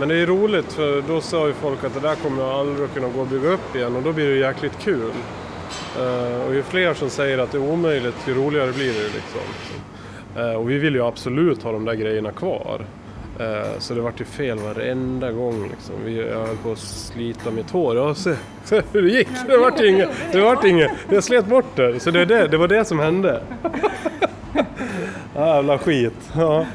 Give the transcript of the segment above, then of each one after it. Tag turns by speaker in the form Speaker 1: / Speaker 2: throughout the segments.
Speaker 1: Men det är roligt för då sa ju folk att det där kommer jag aldrig kunna gå och bygga upp igen och då blir det jäkligt kul. Eh, och ju fler som säger att det är omöjligt, ju roligare blir det liksom. Eh, och vi vill ju absolut ha de där grejerna kvar. Eh, så det vart ju fel varenda gång liksom. Jag höll på att slita mitt hår. Ja, se, se hur det gick! Det vart inget. Det vart inget. Jag slet bort det. Så det, det, det var det som hände. Jävla skit. Ja.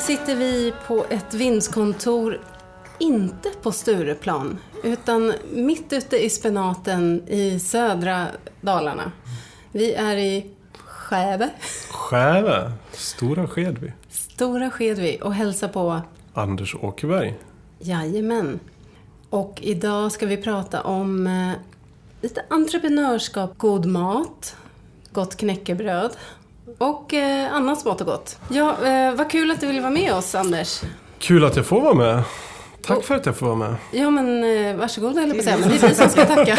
Speaker 1: Här sitter vi på ett vindskontor, inte på Stureplan, utan mitt ute i spenaten i södra Dalarna. Vi är i Skäve. Skäve? Stora Skedvi.
Speaker 2: Stora Skedvi och hälsa på
Speaker 1: Anders Åkerberg.
Speaker 2: Jajamän. Och idag ska vi prata om eh, lite entreprenörskap, god mat, gott knäckebröd och eh, annat smått och gott. Ja, eh, vad kul att du ville vara med oss, Anders.
Speaker 1: Kul att jag får vara med. Tack för att jag får vara med.
Speaker 2: Ja, men eh, varsågod jag på att säga. Men det är vi som ska tacka.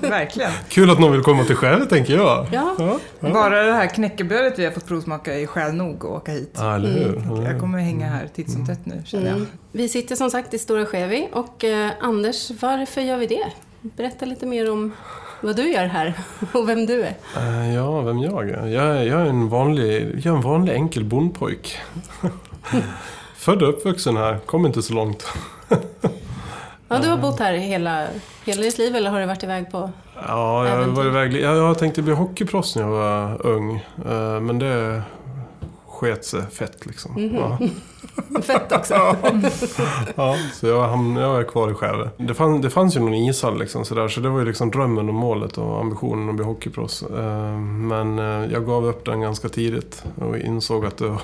Speaker 3: Verkligen.
Speaker 1: Kul att någon vill komma till Skälet, tänker jag.
Speaker 2: Ja. ja,
Speaker 3: ja. Bara det här knäckebrödet vi har fått provsmaka är skäl nog att åka hit.
Speaker 1: Ja, eller hur. Mm.
Speaker 3: Jag kommer hänga här titt som tätt nu, känner jag. Mm.
Speaker 2: Vi sitter som sagt i Stora Skevi och eh, Anders, varför gör vi det? Berätta lite mer om vad du gör här och vem du är.
Speaker 1: Uh, ja, vem jag är? Jag är, jag är en vanlig, jag är en vanlig enkel bondpojk. Född och uppvuxen här, kom inte så långt.
Speaker 2: ja, du har bott här hela, hela ditt liv eller har du varit iväg på
Speaker 1: Ja, jag, var iväg, jag, jag tänkte bli hockeyproffs när jag var ung. Eh, men det sket sig fett liksom. Mm -hmm.
Speaker 2: ja. fett också.
Speaker 1: ja, så jag, hamn, jag är kvar i Skäve. Det, fann, det fanns ju någon ishall liksom sådär, så det var ju liksom drömmen och målet och ambitionen att bli hockeyproffs. Eh, men eh, jag gav upp den ganska tidigt och insåg att det,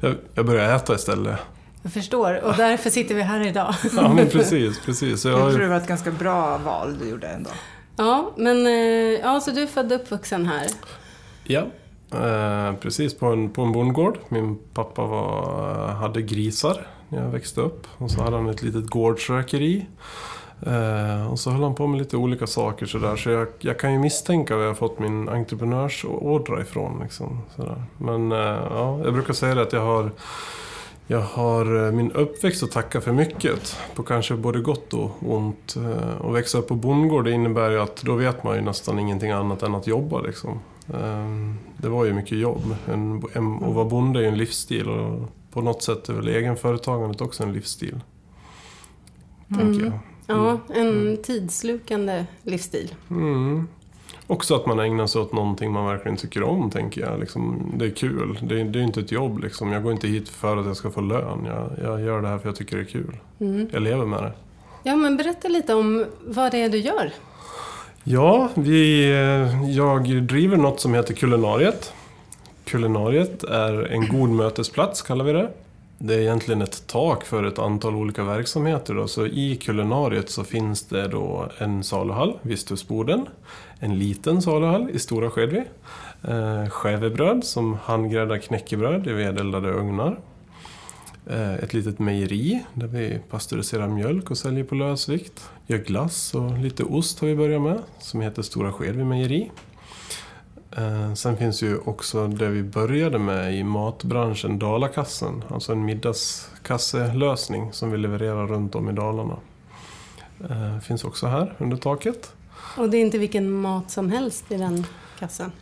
Speaker 1: jag började äta istället.
Speaker 2: Jag förstår, och därför sitter vi här idag.
Speaker 1: ja, men precis, precis.
Speaker 3: jag, jag tror det var ett ganska bra val du gjorde ändå.
Speaker 2: Ja, men eh, ja, så du är född och uppvuxen här?
Speaker 1: Ja, eh, precis på en, på en bondgård. Min pappa var, eh, hade grisar när jag växte upp. Och så hade han ett litet gårdsrökeri. Eh, och så höll han på med lite olika saker sådär. Så jag, jag kan ju misstänka var jag fått min entreprenörsådra ifrån. Liksom, sådär. Men eh, ja, jag brukar säga det att jag har jag har eh, min uppväxt att tacka för mycket. På kanske både gott och ont. Eh, att växa upp på bondgård det innebär ju att då vet man ju nästan ingenting annat än att jobba. Liksom. Ehm, det var ju mycket jobb. En, en, att vara bonde är ju en livsstil och på något sätt är väl egenföretagandet också en livsstil.
Speaker 2: Mm. Jag. Ja, mm. en mm. tidslukande livsstil.
Speaker 1: Mm. Också att man ägnar sig åt någonting man verkligen tycker om, tänker jag. Liksom, det är kul. Det är, det är inte ett jobb. Liksom. Jag går inte hit för att jag ska få lön. Jag, jag gör det här för att jag tycker det är kul. Mm. Jag lever med det.
Speaker 2: Ja, men berätta lite om vad det är du gör.
Speaker 1: Ja, vi, eh, jag driver något som heter Kulinariet. Kulinariet är en god mötesplats, kallar vi det. Det är egentligen ett tak för ett antal olika verksamheter. Då. Så I kulinariet så finns det då en saluhall, Visthusboden. En liten saluhall i Stora Skedvi. Eh, Skävebröd som handgräddar knäckebröd i vedeldade ugnar. Eh, ett litet mejeri där vi pasteuriserar mjölk och säljer på lösvikt. Gör glass och lite ost har vi börjat med som heter Stora Skedvi mejeri. Eh, sen finns ju också det vi började med i matbranschen, Dalakassen. Alltså en middagskasselösning som vi levererar runt om i Dalarna. Eh, finns också här under taket.
Speaker 2: Och det är inte vilken mat som helst i den kassen?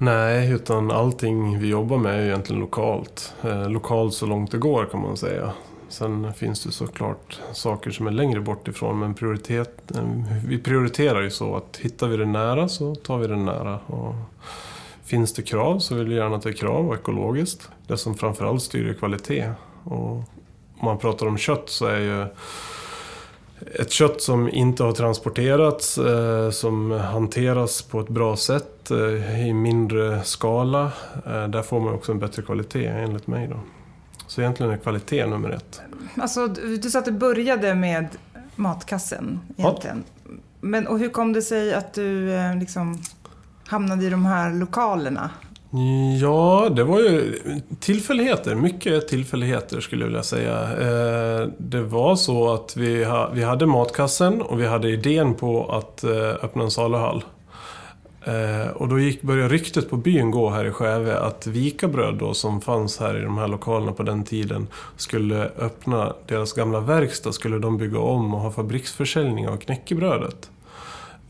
Speaker 1: Nej, utan allting vi jobbar med är egentligen lokalt. Eh, lokalt så långt det går kan man säga. Sen finns det såklart saker som är längre bort ifrån men prioritet, eh, vi prioriterar ju så att hittar vi det nära så tar vi det nära. Och finns det krav så vill vi gärna att det är krav och ekologiskt. Det som framförallt styr är kvalitet. Och om man pratar om kött så är ju ett kött som inte har transporterats, eh, som hanteras på ett bra sätt eh, i mindre skala. Eh, där får man också en bättre kvalitet enligt mig. Då. Så egentligen är kvalitet nummer ett.
Speaker 3: Alltså, du sa att du började med matkassen egentligen. Men, och hur kom det sig att du liksom hamnade i de här lokalerna?
Speaker 1: Ja, det var ju tillfälligheter. Mycket tillfälligheter skulle jag vilja säga. Eh, det var så att vi, ha, vi hade matkassen och vi hade idén på att eh, öppna en saluhall. Eh, och då gick, började ryktet på byn gå här i Skäve att Vikabröd då, som fanns här i de här lokalerna på den tiden skulle öppna deras gamla verkstad, skulle de bygga om och ha fabriksförsäljning av knäckebrödet.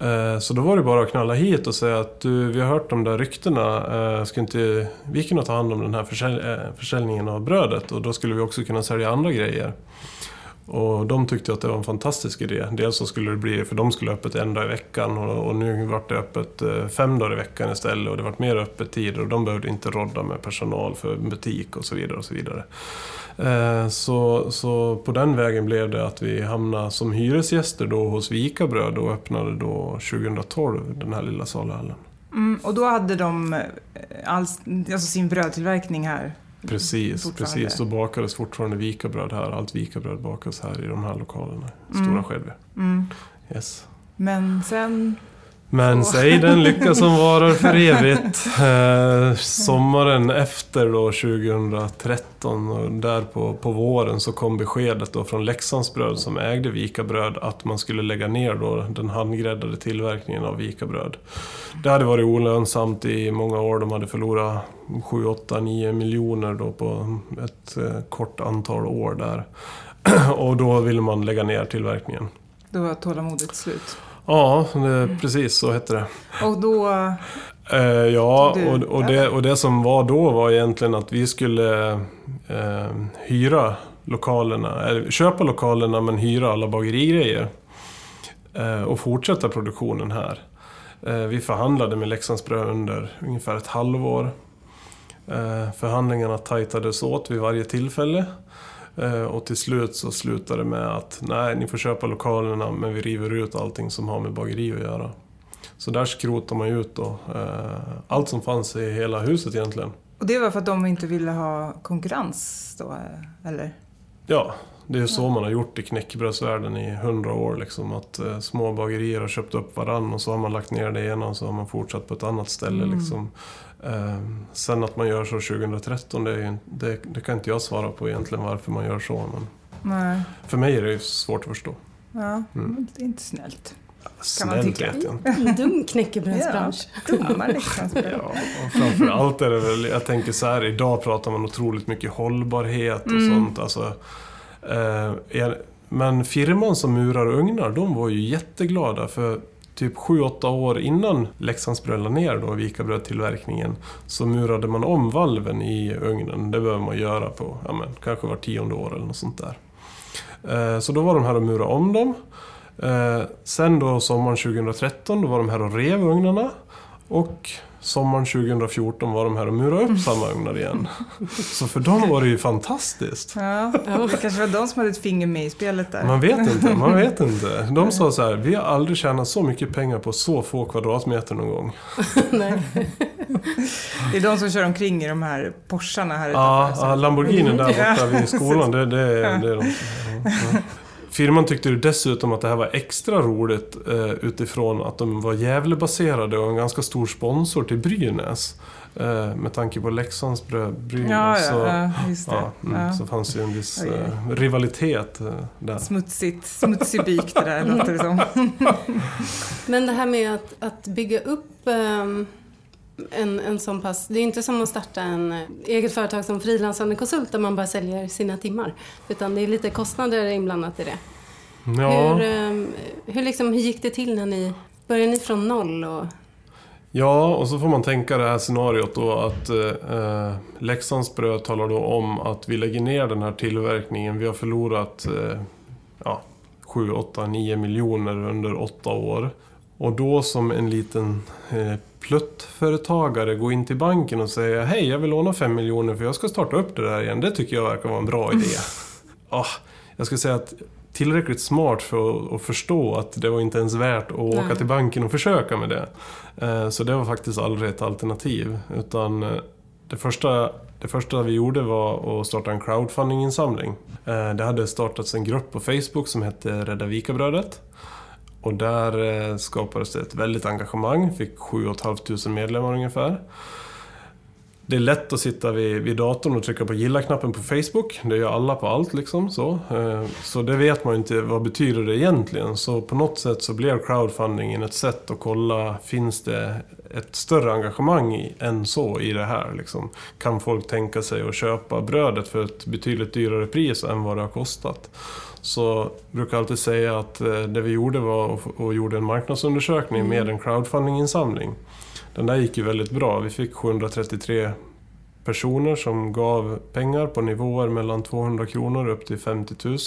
Speaker 1: Eh, så då var det bara att knalla hit och säga att du, vi har hört de där ryktena, eh, ska inte vi kunna ta hand om den här försälj eh, försäljningen av brödet? Och då skulle vi också kunna sälja andra grejer. Och de tyckte att det var en fantastisk idé. Dels så skulle det bli, för de skulle ha öppet en dag i veckan och, och nu vart det öppet fem dagar i veckan istället och det vart mer öppettider och de behövde inte rodda med personal för butik och så vidare. och så vidare. Eh, Så, så på den vägen blev det att vi hamnade som hyresgäster då hos Vikabröd och öppnade då 2012 den här lilla saluhallen.
Speaker 3: Mm, och då hade de eh, alls, alltså sin brödtillverkning här.
Speaker 1: Precis, precis. Då bakades fortfarande Vikabröd här. Allt Vikabröd bakas här i de här lokalerna. i
Speaker 3: Mm.
Speaker 1: Stora Skedvi.
Speaker 3: Mm.
Speaker 1: Yes.
Speaker 3: Men sen...
Speaker 1: Men säg den lycka som varar för evigt. Eh, sommaren efter då 2013 och där på, på våren så kom beskedet då från Leksandsbröd som ägde Vikabröd att man skulle lägga ner då den handgräddade tillverkningen av Vikabröd. Det hade varit olönsamt i många år. De hade förlorat 7, 8, 9 miljoner då på ett eh, kort antal år där. Och då ville man lägga ner tillverkningen.
Speaker 3: Då var tålamodet slut.
Speaker 1: Ja, det, precis så hette det.
Speaker 3: Och då...
Speaker 1: Eh, ja,
Speaker 3: Du-
Speaker 1: och, och, det, och det som var då var egentligen att vi skulle eh, hyra lokalerna, eller köpa lokalerna men hyra alla bagerigrejer. Eh, och fortsätta produktionen här. Eh, vi förhandlade med Leksandsbröd under ungefär ett halvår. Eh, förhandlingarna tajtades åt vid varje tillfälle. Eh, och till slut så slutade det med att nej, ni får köpa lokalerna men vi river ut allting som har med bageri att göra. Så där skrotar man ut då, eh, allt som fanns i hela huset egentligen.
Speaker 3: Och det var för att de inte ville ha konkurrens då, eh, eller?
Speaker 1: Ja, det är så man har gjort i knäckebrödsvärlden i hundra år. Liksom, att eh, små bagerier har köpt upp varann och så har man lagt ner det ena och så har man fortsatt på ett annat ställe.
Speaker 3: Mm.
Speaker 1: Liksom. Eh, sen att man gör så 2013, det, är, ju- det, det kan inte jag svara på egentligen varför man gör så. Men
Speaker 3: Nej.
Speaker 1: för mig är det ju svårt att förstå.
Speaker 3: Ja,
Speaker 1: Mm.
Speaker 3: men det är inte snällt.
Speaker 1: Snällt
Speaker 3: tycka.
Speaker 1: vet jag inte.
Speaker 2: En dum knäckebrödsbransch.
Speaker 3: Dumma Leksandsbröd.
Speaker 1: Ja, framförallt är det väl, jag tänker så här, idag pratar man otroligt mycket hållbarhet och
Speaker 3: Mm.
Speaker 1: sånt. Alltså, Eh, men firman som murar ugnar, de var ju jätteglada för typ 7-8 år innan Leksandsbröd la ner då Vikabrödtillverkningen så murade man om valven i ugnen. Det behöver man göra på ja, men, kanske var tionde år eller något sånt där. Eh, så då var de här och murade om dem. Eh, sen då sommaren 2013 då var de här och rev ugnarna. Och sommaren 2014 var de här och murade upp samma ugnar igen. Så för dem var det ju fantastiskt.
Speaker 3: Ja, det kanske var de som hade ett finger med i spelet där.
Speaker 1: Man vet inte, man vet inte. De sa så här, vi har aldrig tjänat så mycket pengar på så få kvadratmeter någon gång.
Speaker 2: Nej.
Speaker 3: Det är de som kör omkring i de här Porscharna här
Speaker 1: Ja,
Speaker 3: utanför.
Speaker 1: ja Lamborghini där borta vid skolan, det, det, är- det är de ja. Firman tyckte ju dessutom att det här var extra roligt eh, utifrån att de var Gävlebaserade och en ganska stor sponsor till Brynäs. Eh, med tanke på Leksandsbröd, Brynäs.
Speaker 3: Ja,
Speaker 1: så,
Speaker 3: ja, ja, just det.
Speaker 1: ja, mm,
Speaker 3: Ja.
Speaker 1: så fanns ju en viss eh, rivalitet eh, där.
Speaker 3: Smutsigt, smutsig byk det där låter det som.
Speaker 2: Men det här med att, att bygga upp ehm, en, en sån pass... Det är inte som att starta en eh, eget företag som frilansande konsult där man bara säljer sina timmar. Utan det är lite kostnader inblandat i det.
Speaker 1: Ja.
Speaker 2: Hur, ehm, hur, liksom, hur gick det till när ni... Började ni från noll? Och,
Speaker 1: Ja, och så får man tänka det här scenariot då att eh, Leksandsbröd talar då om att vi lägger ner den här tillverkningen. Vi har förlorat eh, ja, 7, 8, 9 miljoner under åtta år. Och då som en liten eh, pluttföretagare gå in till banken och säga Hej, jag vill låna 5 miljoner för jag ska starta upp det där igen. Det tycker jag verkar vara en bra idé. ah, jag skulle säga att tillräckligt smart för att, förstå att det var inte ens värt att åka
Speaker 2: Nej.
Speaker 1: till banken och försöka med det. Eh, Så det var faktiskt aldrig ett alternativ. Utan eh, det första, det första vi gjorde var att starta en crowdfundinginsamling. Eh, Det hade startats en grupp på Facebook som hette Rädda Vikabrödet. Och där eh, skapades det ett väldigt engagemang, fick 7 500 medlemmar ungefär. Det är lätt att sitta vid, vid datorn och trycka på gilla-knappen på Facebook. Det gör alla på allt liksom. Så, eh, så det vet man ju inte, vad betyder det egentligen? Så på något sätt så blev crowdfundingen ett sätt att kolla, finns det ett större engagemang i, än så i det här? Liksom? Kan folk tänka sig att köpa brödet för ett betydligt dyrare pris än vad det har kostat? Så jag brukar alltid säga att eh, det vi gjorde var att gjorde en marknadsundersökning med en crowdfundinginsamling. Den där gick ju väldigt bra. Vi fick 733 personer som gav pengar på nivåer mellan 200 kronor upp till 50 000.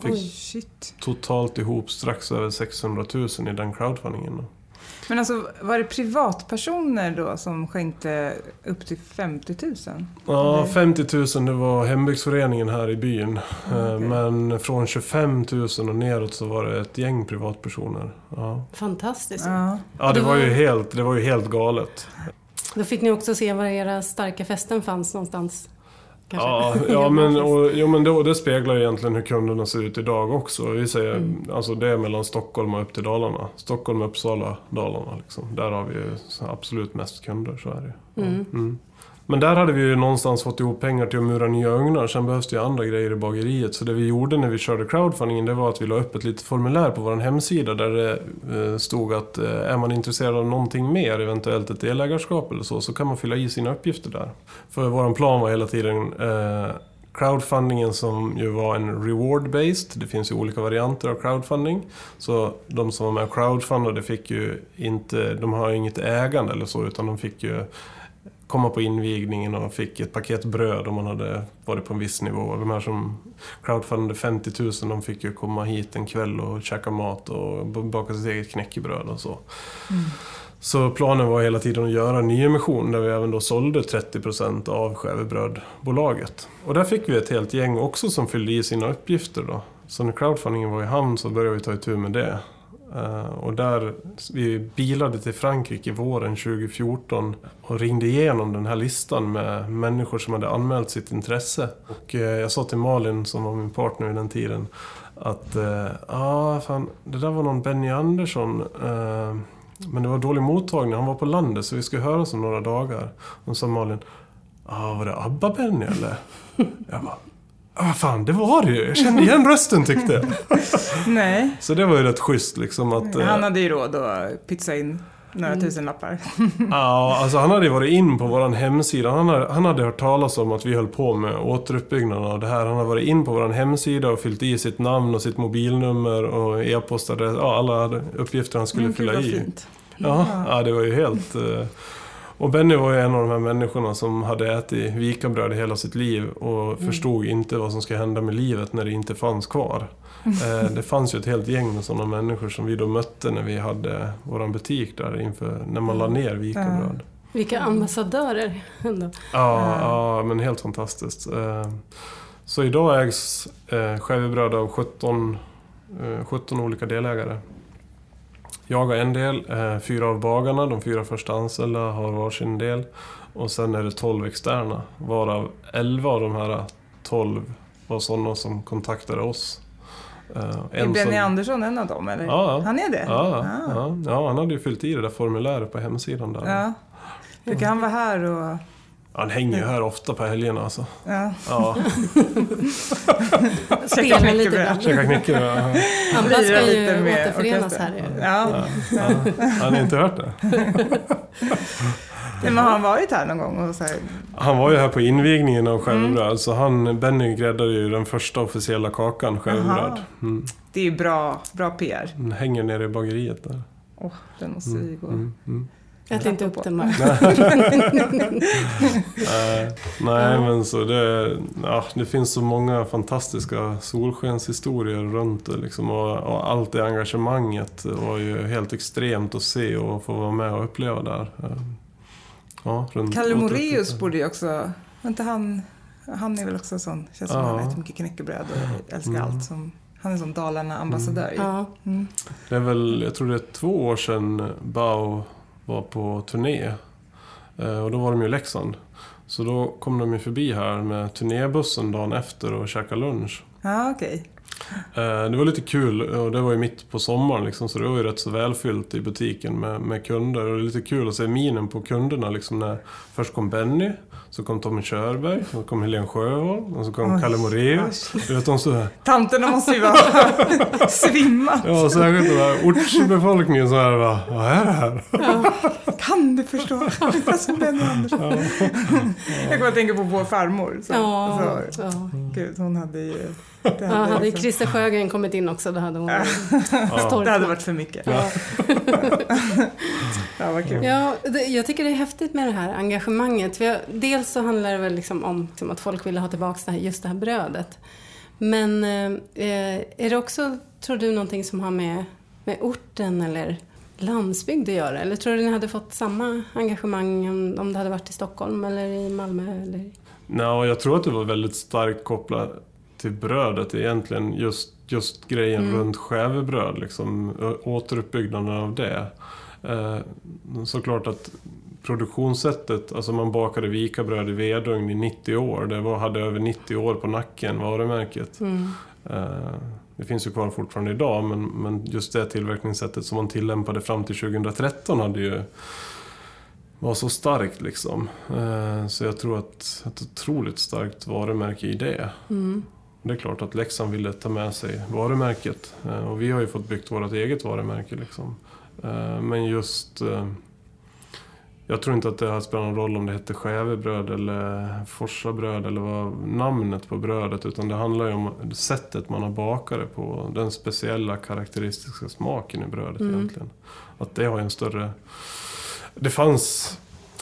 Speaker 1: Fick
Speaker 3: Oj,
Speaker 1: totalt ihop strax över 600 000 i den crowdfundingen.
Speaker 3: Men alltså, var det privatpersoner då som skänkte upp till 50 000?
Speaker 1: Ja,
Speaker 3: Eller?
Speaker 1: 50 000 det var hembygdsföreningen här i byn. Eh,
Speaker 3: okej.
Speaker 1: Men från 25 000 och neråt så var det ett gäng privatpersoner. Ja,
Speaker 2: Fantastiskt.
Speaker 3: Ja.
Speaker 1: ja det, var ju helt, det var ju helt galet.
Speaker 2: Då fick ni också se var era starka fästen fanns någonstans. Kanske.
Speaker 1: Ja, ja men, och, jo, men då, det speglar egentligen hur kunderna ser ut idag också. Vi säger,
Speaker 2: Mm.
Speaker 1: alltså det är mellan Stockholm och upp till Dalarna. Stockholm, Uppsala, Dalarna. Liksom. Där har vi ju absolut mest kunder, så är det.
Speaker 2: Mm.
Speaker 1: Mm. Men där hade vi ju någonstans fått ihop pengar till att mura nya ugnar. Sen behövs det ju andra grejer i bageriet. Så det vi gjorde när vi körde crowdfundingen det var att vi la upp ett litet formulär på vår hemsida där det eh, stod att eh, är man intresserad av någonting mer, eventuellt ett delägarskap eller så, så kan man fylla i sina uppgifter där. För vår plan var hela tiden eh, crowdfundingen som ju var en reward-based. Det finns ju olika varianter av crowdfunding. Så de som var med och crowdfundade fick ju inte, de har ju inget ägande eller så, utan de fick ju komma på invigningen och fick ett paket bröd om man hade varit på en viss nivå. De här som crowdfundade 50 000 de fick ju komma hit en kväll och käka mat och baka sitt eget knäckebröd och så. Så planen var hela tiden att göra en nyemission där vi även då sålde 30% av Skävebrödbolaget. Och där fick vi ett helt gäng också som fyllde i sina uppgifter då. Så när crowdfundingen var i hamn så började vi ta itu med det. Eh, och där, vi bilade till Frankrike våren 2014 och ringde igenom den här listan med människor som hade anmält sitt intresse. Och eh, jag sa till Malin, som var min partner i den tiden, att eh, ja, ah, fan, det där var någon Benny Andersson. eh, men det var dålig mottagning, han var på landet så vi skulle höras om några dagar. Och sa Malin, ah, var det ABBA-Benny eller? Jag bara, ah, fan det var det ju, jag kände igen rösten tyckte jag.
Speaker 3: Nej,
Speaker 1: Så det var ju rätt schysst liksom att... eh,
Speaker 3: han hade ju råd att pytsa in några tusen lappar.
Speaker 1: Ja, alltså han hade ju varit in på vår hemsida. Han hade, han hade hört talas om att vi höll på med återuppbyggnaden av det här. Han hade varit in på vår hemsida och fyllt i sitt namn och sitt mobilnummer och e-postadress. Ja, alla uppgifter han skulle
Speaker 3: Mm,
Speaker 1: fylla i.
Speaker 3: fint.
Speaker 1: Ja, ja, det var ju helt... eh, Och Benny var ju en av de här människorna som hade ätit vikabröd i hela sitt liv och förstod inte vad som ska hända med livet när det inte fanns kvar. Eh, Det fanns ju ett helt gäng med sådana människor som vi då mötte när vi hade vår butik där inför, när man la ner vikabröd.
Speaker 2: Vilka ambassadörer ändå.
Speaker 1: Ja, ja, men helt fantastiskt. Eh, Så idag ägs eh, Skävebröd av 17, eh, 17 olika delägare. Jag har en del, eh, fyra av bagarna, de fyra första anställda har varsin del. Och sen är det 12 externa, varav 11 av de här 12 var sådana som kontaktade oss. Eh,
Speaker 3: Är
Speaker 1: en
Speaker 3: Benny
Speaker 1: som-
Speaker 3: Andersson en av dem eller?
Speaker 1: Ja, ja.
Speaker 3: Han är det?
Speaker 1: Ja,
Speaker 3: Ah.
Speaker 1: ja, ja, han hade ju fyllt i det där formuläret på hemsidan där.
Speaker 3: ja. Brukar han vara här och...
Speaker 1: Han hänger ju här ofta på helgerna alltså.
Speaker 3: Ja.
Speaker 1: Ja,
Speaker 2: Spelar lite
Speaker 3: knäckebröd.
Speaker 2: ibland.
Speaker 1: käka knäckebröd. ja.
Speaker 2: Andra ska ju återförenas här.
Speaker 3: Ja.
Speaker 1: Ja. Har ni inte hört det?
Speaker 3: Nej, men har han varit här någon gång? Och så här,
Speaker 1: Han var ju här på invigningen av Skävebröd, så han, Benny gräddade ju den första officiella kakan, Skävebröd.
Speaker 3: Aha.
Speaker 1: Mm.
Speaker 3: det är ju bra, bra PR.
Speaker 1: Den hänger nere i bageriet där.
Speaker 3: Åh, den måste vi gå.
Speaker 1: Mm. Mm.
Speaker 2: Ät inte upp den bara.
Speaker 1: Nej, nej men så det, ja, det finns så många fantastiska solskenshistorier runt det liksom, och, och allt det engagemanget var ju helt extremt att se och få vara med och uppleva där. Ja, runt
Speaker 3: Kalle Moreus borde ju också... Inte han... Han är väl också sån, känns som han
Speaker 1: Ja.
Speaker 3: äter mycket knäckebröd och älskar
Speaker 1: Mm.
Speaker 3: allt som... Han är som Dalarna-ambassadör. ju.
Speaker 2: Ja.
Speaker 3: Mm.
Speaker 1: Det är väl, jag tror det är två år sedan Bao var på turné. Eh, Och då var de ju i Leksand. Så då kom de ju förbi här med turnébussen dagen efter och käkade lunch.
Speaker 3: Ja, okej.
Speaker 1: Eh, Det var lite kul och det var ju mitt på sommaren liksom, så det var ju rätt så välfyllt i butiken med, med kunder. Och det är lite kul att se minen på kunderna liksom när först kom Benny, så kom Tommy Körberg, så kom Helen Sjöholm och så kom
Speaker 3: Oj.
Speaker 1: Kalle Moraeus. Du vet de här,
Speaker 3: Tanterna måste ju vara svimma.
Speaker 1: ja särskilt den här ortsbefolkningen så här va, vad är det här?
Speaker 3: Kan du förstå? Alltså, Benny Andersson. Jag kommer att tänka på vår farmor. Så,
Speaker 2: Ja,
Speaker 3: så,
Speaker 2: ja.
Speaker 3: Gud, hon hade ju... Det
Speaker 2: ja, hade
Speaker 3: liksom-
Speaker 2: Christer Sjögren kommit in också då hade hon
Speaker 1: Ja.
Speaker 3: det hade varit för mycket.
Speaker 2: Ja.
Speaker 3: Ja, vad kul.
Speaker 2: Ja, det, jag tycker det är häftigt med det här engagemanget. För jag, dels så handlar det väl liksom om liksom att folk vill ha tillbaka det här, just det här brödet. Men eh, är det också, tror du, någonting som har med, med orten eller landsbygd att göra? Eller tror du ni hade fått samma engagemang om, om det hade varit i Stockholm eller i Malmö? Eller?
Speaker 1: Nej, jag tror att det var väldigt starkt kopplat till brödet egentligen. Just, just grejen
Speaker 2: Mm.
Speaker 1: runt skävebröd, liksom, återuppbyggnaden av det. Eh, såklart att produktionssättet, alltså man bakade vikabröd i vedugn i 90 år. Det var, hade över 90 år på nacken, varumärket.
Speaker 2: Mm.
Speaker 1: Eh, det finns ju kvar fortfarande idag, men, men just det tillverkningssättet som man tillämpade fram till 2013 hade ju var så starkt liksom. Eh, Så jag tror att ett otroligt starkt varumärke i det.
Speaker 2: Mm.
Speaker 1: Det är klart att Leksand ville ta med sig varumärket. Eh, Och vi har ju fått byggt vårt eget varumärke liksom. Eh, Men just... eh, Jag tror inte att det har spelat någon roll om det hette skävebröd eller forsabröd eller vad namnet på brödet. Utan det handlar ju om sättet man har bakat det på. Den speciella karaktäristiska smaken i brödet
Speaker 2: Mm.
Speaker 1: egentligen. Att det har en större... Det fanns...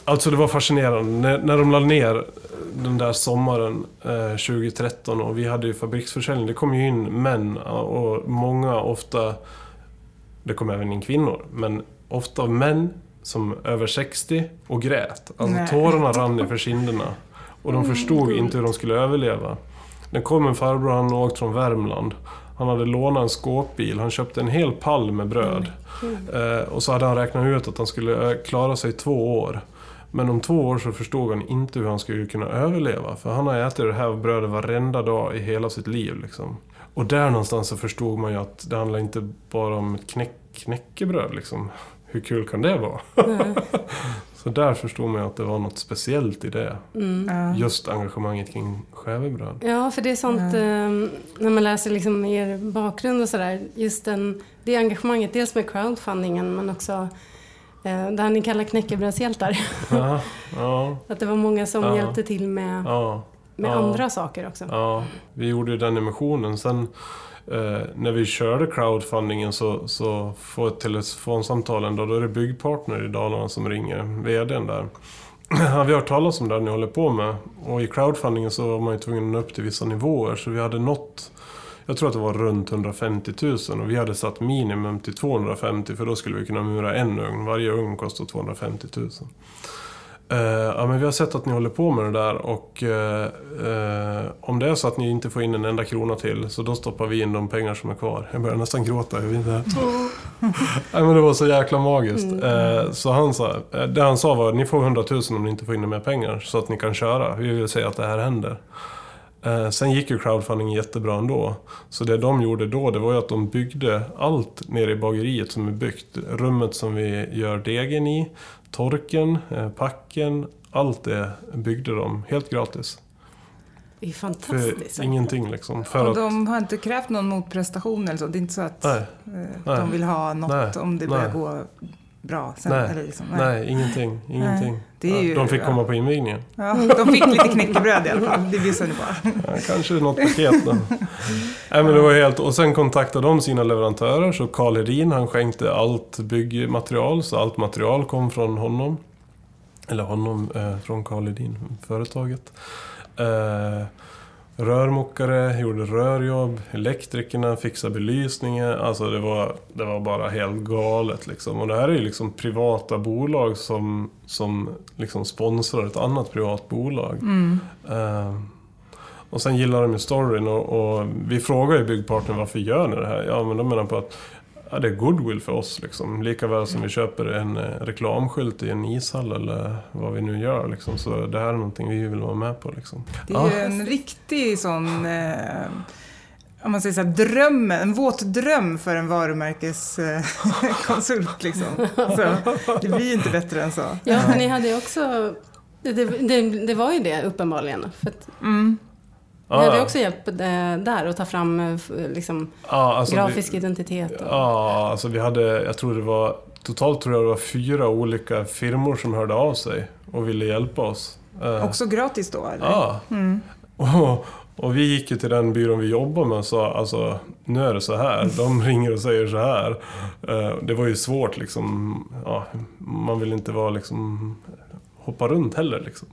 Speaker 1: Alltså det var fascinerande. När, när de lade ner den där sommaren eh, 2013 och vi hade ju fabriksförsäljning. Det kom ju in män och många ofta... Det kom även in kvinnor. Men ofta män som över 60 och grät. Alltså
Speaker 3: Nej.
Speaker 1: tårarna rann ner kinderna. Och de förstod inte hur de skulle överleva. Det kom en farbror, han åkt från Värmland. Han hade lånat en skåpbil, han köpte en hel pall med bröd. Eh, och så hade han räknat ut att han skulle eh, klara sig två år. Men om två år så förstod han inte hur han skulle kunna överleva. För han har ätit det här brödet varenda dag i hela sitt liv. Liksom. Och där någonstans så förstod man ju att det handlar inte bara om ett knäck, knäckebröd. Liksom. Hur kul kan det vara?
Speaker 2: Nej.
Speaker 1: Så där förstod man ju att det var något speciellt i det.
Speaker 2: Mm.
Speaker 3: Ja.
Speaker 1: Just engagemanget kring skävebröd.
Speaker 2: Ja, för det är sånt eh, när man läser liksom er bakgrund och sådär. Just den, det engagemanget, dels med crowdfundingen men också det här ni kallar knäckebrödshjältar.
Speaker 1: Ja, ja,
Speaker 2: Att det var många som
Speaker 1: Ja.
Speaker 2: hjälpte till med, med andra saker också.
Speaker 1: Ja, vi gjorde ju den emissionen. Sen eh, när vi körde crowdfundingen så, så får ett telefonsamtal dag. Då är det byggpartner i Dalarna som ringer, VDn där. Ja, vi har hört talas om det ni håller på med. Och i crowdfundingen så var man ju tvungen att nå upp till vissa nivåer. Så vi hade nått, jag tror att det var runt 150 000. Och vi hade satt minimum till 250 för då skulle vi kunna mura en ugn. Varje ugn kostar 250 000. Eh, ja, men vi har sett att ni håller på med det där och eh, eh, om det är så att ni inte får in en enda krona till så då stoppar vi in de pengar som är kvar. Jag börjar nästan gråta. Jag vet inte. Nej, men det var så jäkla magiskt. Eh, så han sa, det han sa var att ni får 100 000 om ni inte får in mer pengar så att ni kan köra. Vi vill säga att det här händer. Eh, sen gick ju crowdfunding jättebra ändå. Så det de gjorde då det var ju att de byggde allt nere i bageriet som är byggt. Rummet som vi gör degen i, torken, eh, packen. Allt det byggde de helt gratis.
Speaker 2: Det är
Speaker 1: För
Speaker 2: fantastiskt.
Speaker 1: ingenting liksom. För
Speaker 3: Och de har inte krävt någon motprestation eller så? Det är inte så att
Speaker 1: nej,
Speaker 3: eh,
Speaker 1: Nej.
Speaker 3: de vill ha något
Speaker 1: Nej.
Speaker 3: om det börjar
Speaker 1: Nej.
Speaker 3: gå bra sen?
Speaker 1: Nej.
Speaker 3: Eller liksom,
Speaker 1: nej, ingenting. ingenting.
Speaker 3: Det är ju-
Speaker 1: Ja, de fick
Speaker 3: ja.
Speaker 1: komma på invigningen.
Speaker 3: Ja, de fick lite knäckebröd i alla fall. Det bjussade ni på.
Speaker 1: Ja, kanske något paket då. Nej, men det var helt... Och sen kontaktade de sina leverantörer. Så Karl Hedin han skänkte allt byggmaterial. Så allt material kom från honom. Eller honom, eh, från Karl Hedin, företaget. Eh, rörmokare gjorde rörjobb. Elektrikerna fixade belysningen. Alltså det var, det var bara helt galet liksom. Och det här är ju liksom privata bolag som, som liksom sponsrar ett annat privat bolag.
Speaker 3: Mm.
Speaker 1: Eh, Och sen gillar de ju storyn och, och vi frågar ju byggpartnern varför gör ni det här? Ja, men de menar på att ja, det är goodwill för oss. Liksom. Lika väl som vi köper en eh, reklamskylt i en ishall eller vad vi nu gör. Liksom. Så det här är någonting vi vill vara med på. Liksom.
Speaker 3: Det är ju en riktig sån, eh, om man säger så här, dröm, en våt dröm för en varumärkeskonsult. liksom. så, det blir ju inte bättre än så.
Speaker 2: Ja, ni hade också... Det, det, det var ju det uppenbarligen. För att
Speaker 3: Mm.
Speaker 2: Ni hade också hjälp eh, där att ta fram eh, liksom,
Speaker 1: Ja, alltså
Speaker 2: grafisk
Speaker 1: vi,
Speaker 2: identitet. Och,
Speaker 1: Ja, alltså vi hade, jag tror det var, totalt tror jag det var fyra olika firmor som hörde av sig och ville hjälpa oss. Eh,
Speaker 3: Också gratis då, eller?
Speaker 1: Ja,
Speaker 3: Mm.
Speaker 1: och, och vi gick ju till den byrån vi jobbar med och sa alltså, nu är det så här. De ringer och säger så här. Eh, Det var ju svårt liksom, ja, man vill inte vara liksom, hoppa runt heller liksom.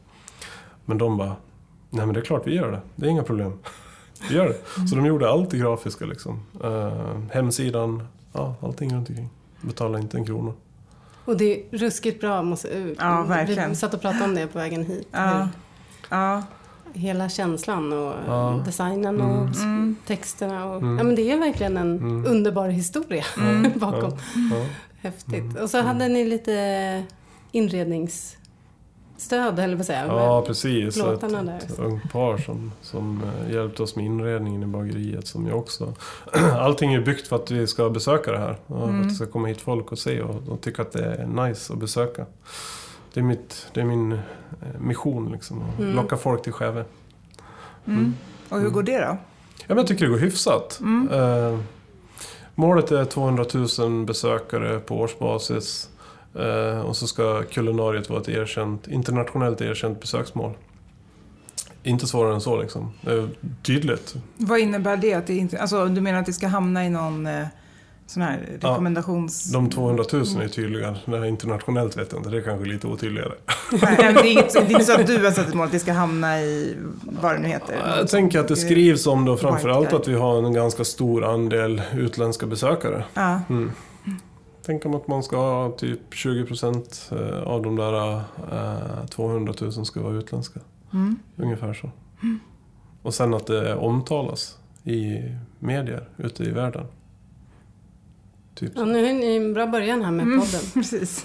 Speaker 1: Men de bara, nej men det är klart vi gör det, det är inga problem. Vi gör det. Så de gjorde allt det grafiska liksom. Eh, hemsidan, ja, allting runt omkring. Betalade inte en krona.
Speaker 2: och det är ruskigt bra. Måste, eh,
Speaker 3: Ja, verkligen.
Speaker 2: Vi satt och pratade om det på vägen hit.
Speaker 3: Ja. Ja.
Speaker 2: Hela känslan och
Speaker 1: Ja.
Speaker 2: designen
Speaker 1: Mm.
Speaker 2: och s-
Speaker 3: Mm.
Speaker 2: texterna. Och,
Speaker 1: Mm.
Speaker 2: Ja, men det är verkligen en
Speaker 1: Mm.
Speaker 2: underbar historia
Speaker 3: Mm.
Speaker 2: bakom.
Speaker 1: Ja, ja.
Speaker 2: Häftigt. Och så hade ni lite inredningsstöd, eller vad säger jag?
Speaker 1: Ja, precis. ett,
Speaker 2: där.
Speaker 1: ett ungt par som, som eh, hjälpte oss med inredningen i bageriet. Som jag också... Allting är byggt för att vi ska besöka det här. Och
Speaker 3: Mm.
Speaker 1: Att det ska komma hit folk och se och, och tycka att det är nice att besöka. Det är, mitt, det är min eh, mission liksom. Att
Speaker 2: Mm.
Speaker 1: locka folk till Skäve.
Speaker 3: Mm. Och hur går det då?
Speaker 1: Ja, men jag tycker det går hyfsat.
Speaker 3: Mm.
Speaker 1: Eh, målet är 200 000 besökare på årsbasis. Eh, och så ska kulinariet vara ett erkänt, internationellt erkänt besöksmål. Inte svårare än så liksom. Är tydligt.
Speaker 3: Vad innebär det? Att det inte, alltså, du menar att det ska hamna i någon eh, sån här
Speaker 1: Ja,
Speaker 3: rekommendations...
Speaker 1: De 200 000 är tydliga. Det här internationellt vet jag inte. Det är kanske lite otydligare.
Speaker 3: Nej, det, är inget, det är inte så att du har satt ett mål att det ska hamna i vad det nu heter.
Speaker 1: Jag tänker att det skrivs om det och
Speaker 3: White
Speaker 1: framförallt att vi har en ganska stor andel utländska besökare.
Speaker 3: Ja.
Speaker 1: Mm. Tänk om att man ska ha typ 20% av de där eh, 200 000 ska vara utländska.
Speaker 3: Mm.
Speaker 1: Ungefär så. Och sen att det omtalas i medier ute i världen. Typ.
Speaker 2: Ja, nu är ni en bra början här med
Speaker 3: Mm.
Speaker 2: podden.
Speaker 3: Precis.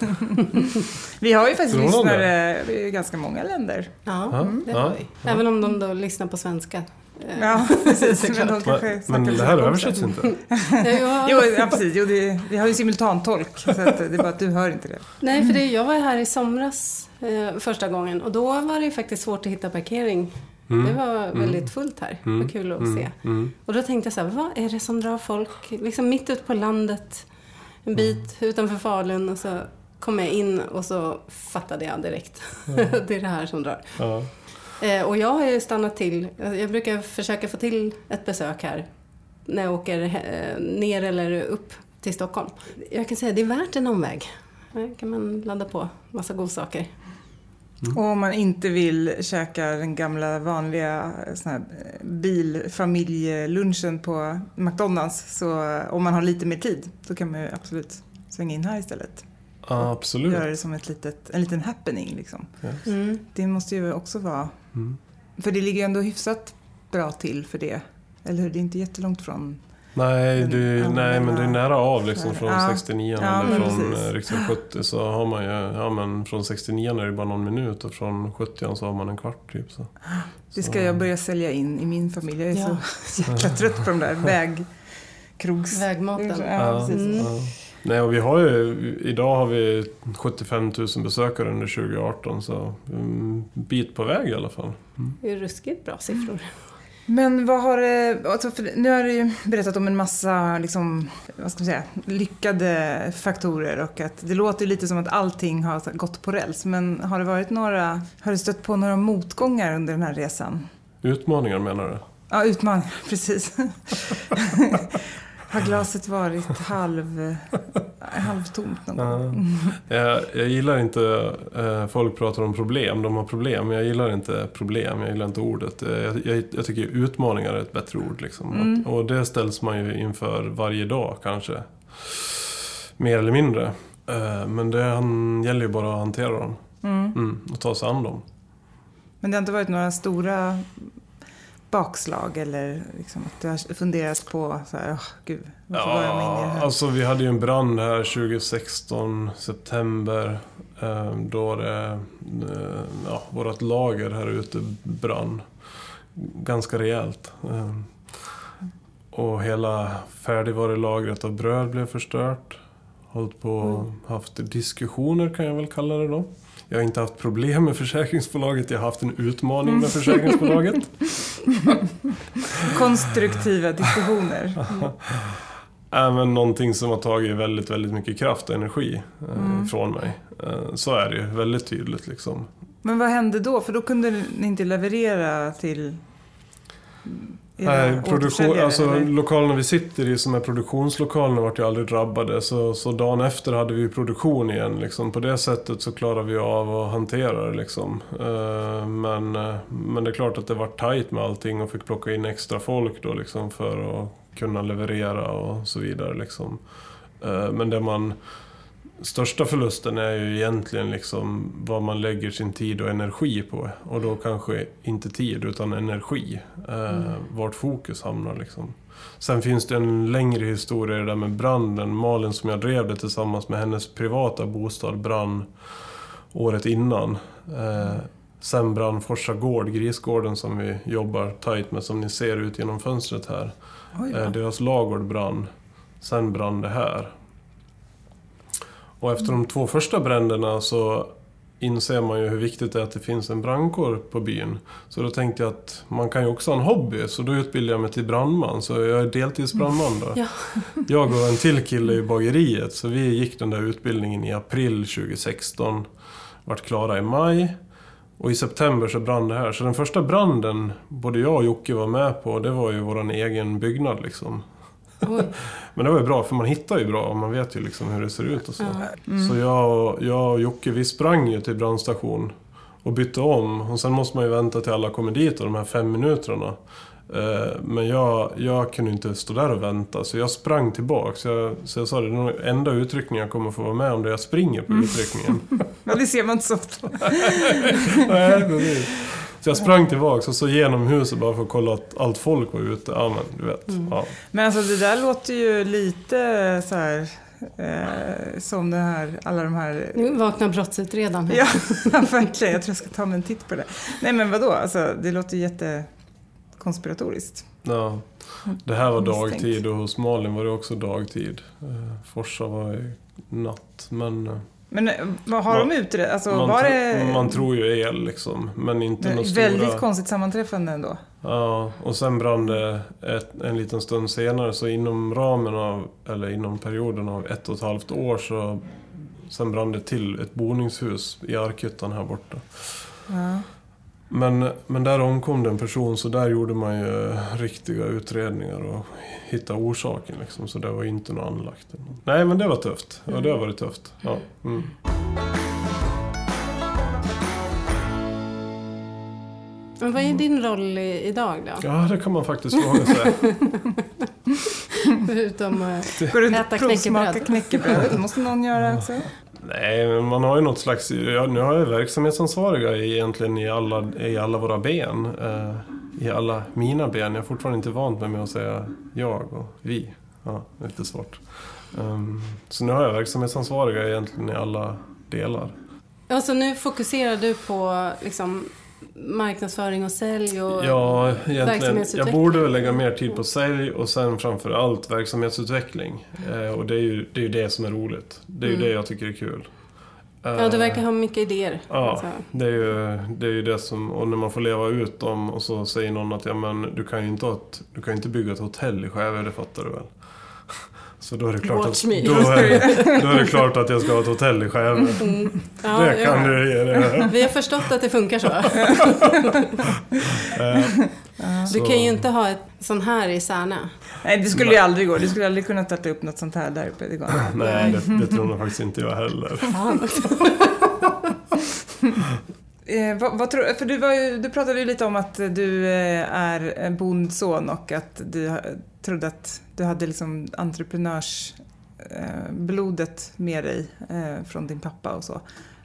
Speaker 3: Vi har ju faktiskt
Speaker 1: Strålande.
Speaker 3: lyssnare i ganska många länder.
Speaker 2: Ja,
Speaker 1: Ja,
Speaker 2: det
Speaker 1: ja,
Speaker 2: har vi. Även om de då lyssnar på svenska. Eh,
Speaker 3: Ja, precis. Men, de kanske
Speaker 1: men det här översätts inte.
Speaker 2: ja,
Speaker 3: Jo, ja, precis. Jo, det, vi har ju simultantolk, så att det är bara att du hör inte det.
Speaker 2: Nej, för det, jag var här i somras eh, första gången och då var det ju faktiskt svårt att hitta parkering.
Speaker 1: Mm.
Speaker 2: Det var
Speaker 1: Mm.
Speaker 2: väldigt fullt här.
Speaker 1: Mm.
Speaker 2: Vad kul att
Speaker 1: Mm.
Speaker 2: se.
Speaker 1: Mm.
Speaker 2: Och då tänkte jag så här, vad är det som drar folk? Liksom mitt ute på landet, en bit utanför Falun och så kom jag in och så fattade jag direkt. det är det här som drar.
Speaker 1: Ja.
Speaker 2: Eh, och jag har ju stannat till, jag brukar försöka få till ett besök här när jag åker eh, ner eller upp till Stockholm. Jag kan säga det är värt en omväg. Här kan man ladda på massa godsaker.
Speaker 3: Och om man inte vill käka den gamla vanliga eh, sån här bilfamiljelunchen på McDonalds, så om man har lite mer tid, så kan man ju absolut svänga in här istället.
Speaker 1: Absolut.
Speaker 3: Göra det som ett litet, en liten happening liksom.
Speaker 1: Ja.
Speaker 2: Mm.
Speaker 3: Det måste ju också vara,
Speaker 1: Mm.
Speaker 3: för det ligger ju ändå hyfsat bra till för det. Eller hur? Det är inte jättelångt från...
Speaker 1: Nej,
Speaker 3: Men
Speaker 1: du, nej, men det är nära av liksom från
Speaker 3: Ja.
Speaker 1: 69
Speaker 3: Ja,
Speaker 1: eller från
Speaker 3: precis.
Speaker 1: eh, riksväg 70 så har man ju, ja men från 69 är det bara någon minut och från 70 så har man en kvart typ så.
Speaker 3: Det ska
Speaker 1: Så-
Speaker 3: jag börja sälja in i min familj. Jag är
Speaker 2: Ja.
Speaker 3: så jäkla trött på de där vägkrogs...
Speaker 2: Vägmaten.
Speaker 3: Ja, precis.
Speaker 2: Mm.
Speaker 1: Nej, och vi har ju, idag har vi 75 000 besökare under 2018 så en bit på väg i alla fall. Mm.
Speaker 2: Det är ruskigt bra siffror.
Speaker 3: Men vad har. Alltså för nu har du ju berättat om en massa liksom, vad ska man säga, lyckade faktorer och att det låter lite som att allting har gått på räls. Men har det varit några... Har du stött på några motgångar under den här resan?
Speaker 1: Utmaningar menar du?
Speaker 3: Ja, utmaningar, precis. Har glaset varit halv, halvtomt någon gång?
Speaker 1: Jag, jag gillar inte eh, folk pratar om problem, de har problem. Men jag gillar inte problem, jag gillar inte ordet. Eh, Jag, jag, jag tycker utmaningar är ett bättre ord. Liksom.
Speaker 3: Mm.
Speaker 1: Och, det ställs man ju inför varje dag kanske. Mer eller mindre. Eh, men det gäller ju bara att hantera dem.
Speaker 3: Mm.
Speaker 1: Mm, och ta sig an dem.
Speaker 3: Men det har inte varit några stora bakslag eller liksom att du har funderat på så här, oh, gud, varför var jag med in i det
Speaker 1: Ja,
Speaker 3: här?
Speaker 1: alltså vi hade ju en brand här 2016, september. eh, Då det, eh, ja, vårt lager här ute brann. Ganska rejält. Eh, Och hela färdigvarulagret av bröd blev förstört. Hållit på och haft diskussioner kan jag väl kalla det då. Jag har inte haft problem med försäkringsbolaget, jag har haft en utmaning med försäkringsbolaget.
Speaker 3: Konstruktiva diskussioner.
Speaker 1: Även någonting som har tagit väldigt, väldigt mycket kraft och energi eh,
Speaker 3: Mm.
Speaker 1: från mig. Eh, så är det ju, väldigt tydligt liksom.
Speaker 3: Men vad hände då? För då kunde ni inte leverera till
Speaker 1: Nej, produktion, alltså, lokalerna vi sitter i som är produktionslokalerna vart ju aldrig drabbade. Så, så dagen efter hade vi produktion igen. Liksom. På det sättet så klarar vi av att hantera det. Liksom. Eh, men, eh, men det är klart att det var tajt med allting och fick plocka in extra folk då liksom, för att kunna leverera och så vidare. Liksom. Eh, men det man... Största förlusten är ju egentligen liksom vad man lägger sin tid och energi på. Och då kanske inte tid utan energi. Eh, Vart fokus hamnar liksom. Sen finns det en längre historia där med branden. Malin som jag drev det tillsammans med hennes privata bostad brann året innan. Eh, sen brann Forsa gård, grisgården som vi jobbar tajt med som ni ser ut genom fönstret här. Eh, deras lagård brann. Sen brann det här. Och efter de två första bränderna så inser man ju hur viktigt det är att det finns en brandkår på byn. Så då tänkte jag att man kan ju också ha en hobby, så då utbildade jag mig till brandman. Så jag är deltidsbrandman då.
Speaker 2: Ja.
Speaker 1: Jag och en till kille i bageriet, så vi gick den där utbildningen i april 2016. Vart klara i maj. Och i september så brann det här. Så den första branden, både jag och Jocke var med på, det var ju våran egen byggnad liksom. Men det var ju bra, för man hittar ju bra och man vet ju liksom hur det ser ut och så.
Speaker 2: Ja.
Speaker 1: Så jag, och- jag och Jocke, vi sprang ju till brandstation och bytte om. Och sen måste man ju vänta till alla kommer dit och de här fem minuterna. Eh, Men jag, jag kunde inte stå där och vänta, så jag sprang tillbaks. Jag, så jag sa det, är nog enda utryckningen jag kommer få vara med om det jag springer på utryckningen.
Speaker 3: Ja, det ser man inte så ofta.
Speaker 1: Nej, precis. Så jag sprang tillbaks och så genom huset bara för att kolla att allt folk var ute. Ja, men du vet. Ja.
Speaker 3: Men alltså det där låter ju lite så här eh, som det här, alla de här
Speaker 2: Nu vaknar brottsutredaren här.
Speaker 3: Ja, verkligen. Jag tror jag ska ta mig en titt på det. Nej men vadå, alltså, det låter ju jättekonspiratoriskt.
Speaker 1: Ja. Det här var dagtid och hos Malin var det också dagtid. Eh, Forsa var ju natt. Men eh,
Speaker 3: Men eh, vad har
Speaker 1: Man-
Speaker 3: de utrett? Alltså,
Speaker 1: man,
Speaker 3: var det
Speaker 1: man tror ju el liksom. Men inte
Speaker 3: det
Speaker 1: något
Speaker 3: är väldigt
Speaker 1: stora...
Speaker 3: konstigt sammanträffande ändå?
Speaker 1: Ja, och sen brann det ett, en liten stund senare. Så inom ramen av, eller inom perioden av ett och ett halvt år så Sen brann det till ett boningshus i Arkyttan här borta.
Speaker 3: Ja.
Speaker 1: Men, men där omkom det en person så där gjorde man ju riktiga utredningar och hitta orsaken liksom. Så det var inte något anlagt. Nej men det var tufft. Ja det har varit tufft. Ja. Mm.
Speaker 2: Men vad är din roll i, idag då?
Speaker 1: ja det kan man faktiskt fråga sig.
Speaker 2: Förutom...
Speaker 3: du
Speaker 2: Äta knäckebröd.
Speaker 3: knäckebröd? Det måste någon göra också.
Speaker 1: Nej, men man har ju något slags... Ja, nu har jag verksamhetsansvariga egentligen i alla, i alla våra ben. Eh, I alla mina ben. Jag är fortfarande inte vant med mig att säga jag och vi. Ja, det är lite svårt. Um, så nu har jag verksamhetsansvariga egentligen i alla delar.
Speaker 2: Alltså nu fokuserar du på liksom, marknadsföring och sälj och...
Speaker 1: Ja, egentligen. Jag
Speaker 2: verksamhetsutveckling.
Speaker 1: borde väl lägga mer tid på sälj och sen framför allt verksamhetsutveckling. Eh, och det är, ju, det är ju det som är roligt. Det är ju
Speaker 2: Mm.
Speaker 1: det jag tycker är kul.
Speaker 2: Ja, du
Speaker 1: Eh,
Speaker 2: verkar ha mycket idéer.
Speaker 1: Ja,
Speaker 2: Alltså.
Speaker 1: det är, ju, det är ju det som... Och när man får leva ut dem och så säger någon att ja, men, du kan ju inte, ett, du kan inte bygga ett hotell i Skövde, det fattar du väl? Så då är det klart,
Speaker 2: Watch
Speaker 1: att, då är, då är det klart att jag ska ha ett hotell i Skövde.
Speaker 2: Mm. Ja,
Speaker 1: det kan
Speaker 2: ja.
Speaker 1: du ge det.
Speaker 2: Vi har förstått att det funkar så.
Speaker 1: Eh,
Speaker 2: Du
Speaker 1: så-
Speaker 2: kan ju inte ha ett sån här i Särna.
Speaker 3: Nej, det skulle ju aldrig gå. Du skulle aldrig kunna starta upp något sånt här där uppe. Det går.
Speaker 1: Nej, det, det tror nog faktiskt inte jag heller.
Speaker 3: Eh, vad, vad tror, för du, var ju, du pratade ju lite om att du eh, är en bondson och att du trodde att du hade liksom entreprenörsblodet med dig eh, från din pappa och så.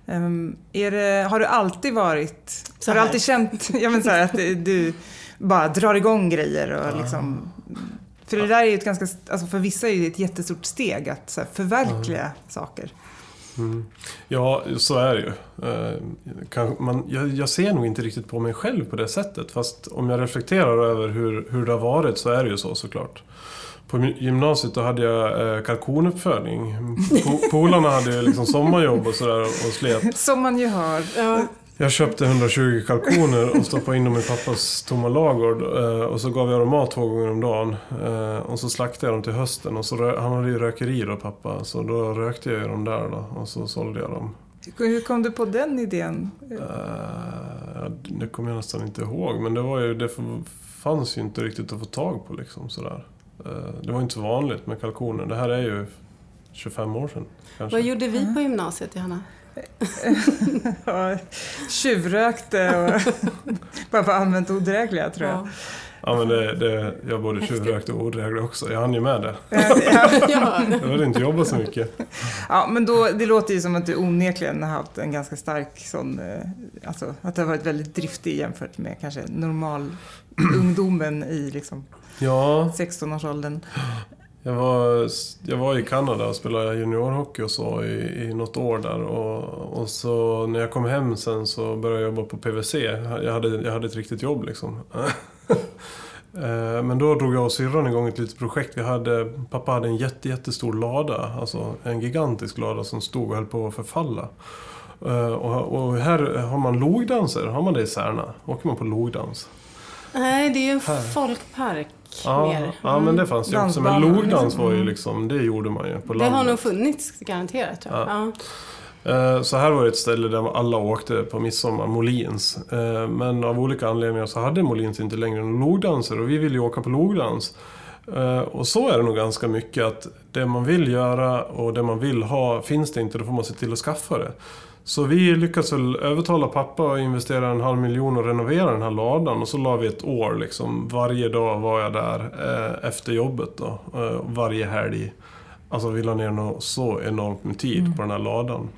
Speaker 3: Ehm, är det, har du alltid varit... Har du alltid känt ja, men så här, att du... bara drar igång grejer och liksom för det där är ju ett ganska, alltså för vissa är det ett jättestort steg att förverkliga saker.
Speaker 1: Mm. Ja, så är det ju. Eh, man, jag, ser nog inte riktigt på mig själv på det sättet. Fast om jag reflekterar över hur, hur det har varit så är det ju så såklart. På gymnasiet då hade jag eh, kalkonuppfödning. Polarna hade liksom sommarjobb och sådär och slet.
Speaker 3: Som man ju har. Ja.
Speaker 1: Jag köpte 120 kalkoner och stoppade in dem i pappas tomma lagård. Eh, och så gav jag dem mat två gånger om dagen. Eh, och så slaktade jag dem till hösten. Och så han hade ju rökeri då pappa. Så då rökte jag dem där då. Och så sålde jag dem.
Speaker 3: Hur kom du på den idén?
Speaker 1: Uh, det kommer jag nästan inte ihåg. Men det, var ju, det fanns ju inte riktigt att få tag på liksom sådär. Uh, det var inte så vanligt med kalkoner. Det här är ju 25 år sedan.
Speaker 2: Kanske. Vad gjorde vi på gymnasiet, Johanna?
Speaker 3: ja, tjuvrökte och bara använt odrägliga tror jag. Ja.
Speaker 1: Ja men det, det, jag både tjuvrökte och odräglig också. Jag hann ju med det. jag behövde inte jobba så mycket.
Speaker 3: Ja men då, det låter ju som att du onekligen har haft en ganska stark sån, eh, alltså att du har varit väldigt driftig jämfört med kanske normal ungdomen i liksom ja. 16-årsåldern.
Speaker 1: Jag var, jag var i Kanada och spelade juniorhockey och så i, i något år där. Och, och så när jag kom hem sen så började jag jobba på PVC. Jag hade, jag hade ett riktigt jobb liksom. Eh, men då drog jag och syrran igång ett litet projekt. Vi hade, pappa hade en jätte, jättestor lada. Alltså en gigantisk lada som stod och höll på att förfalla. Eh, och, och här har man logdanser. Har man det i Särna? Åker man på logdans?
Speaker 2: Nej, det är ju en folkpark
Speaker 1: ja,
Speaker 2: mer. Mm.
Speaker 1: Ja, men det fanns ju också. Men logdans var ju mm. liksom, det gjorde man ju på landet.
Speaker 2: Det har nog funnits garanterat tror jag. Ja.
Speaker 1: Eh, så här var det ett ställe där alla åkte på midsommar, Molins. Eh, men av olika anledningar så hade Molins inte längre någon logdanser och vi ville ju åka på logdans. Eh, och så är det nog ganska mycket att det man vill göra och det man vill ha finns det inte, då får man se till att skaffa det. Så vi lyckades väl övertala pappa att investera en halv miljon och renovera den här ladan. Och så la vi ett år liksom. Varje dag var jag där eh, efter jobbet då. Eh, varje helg. Alltså vi la ner något så enormt med tid mm. på den här ladan.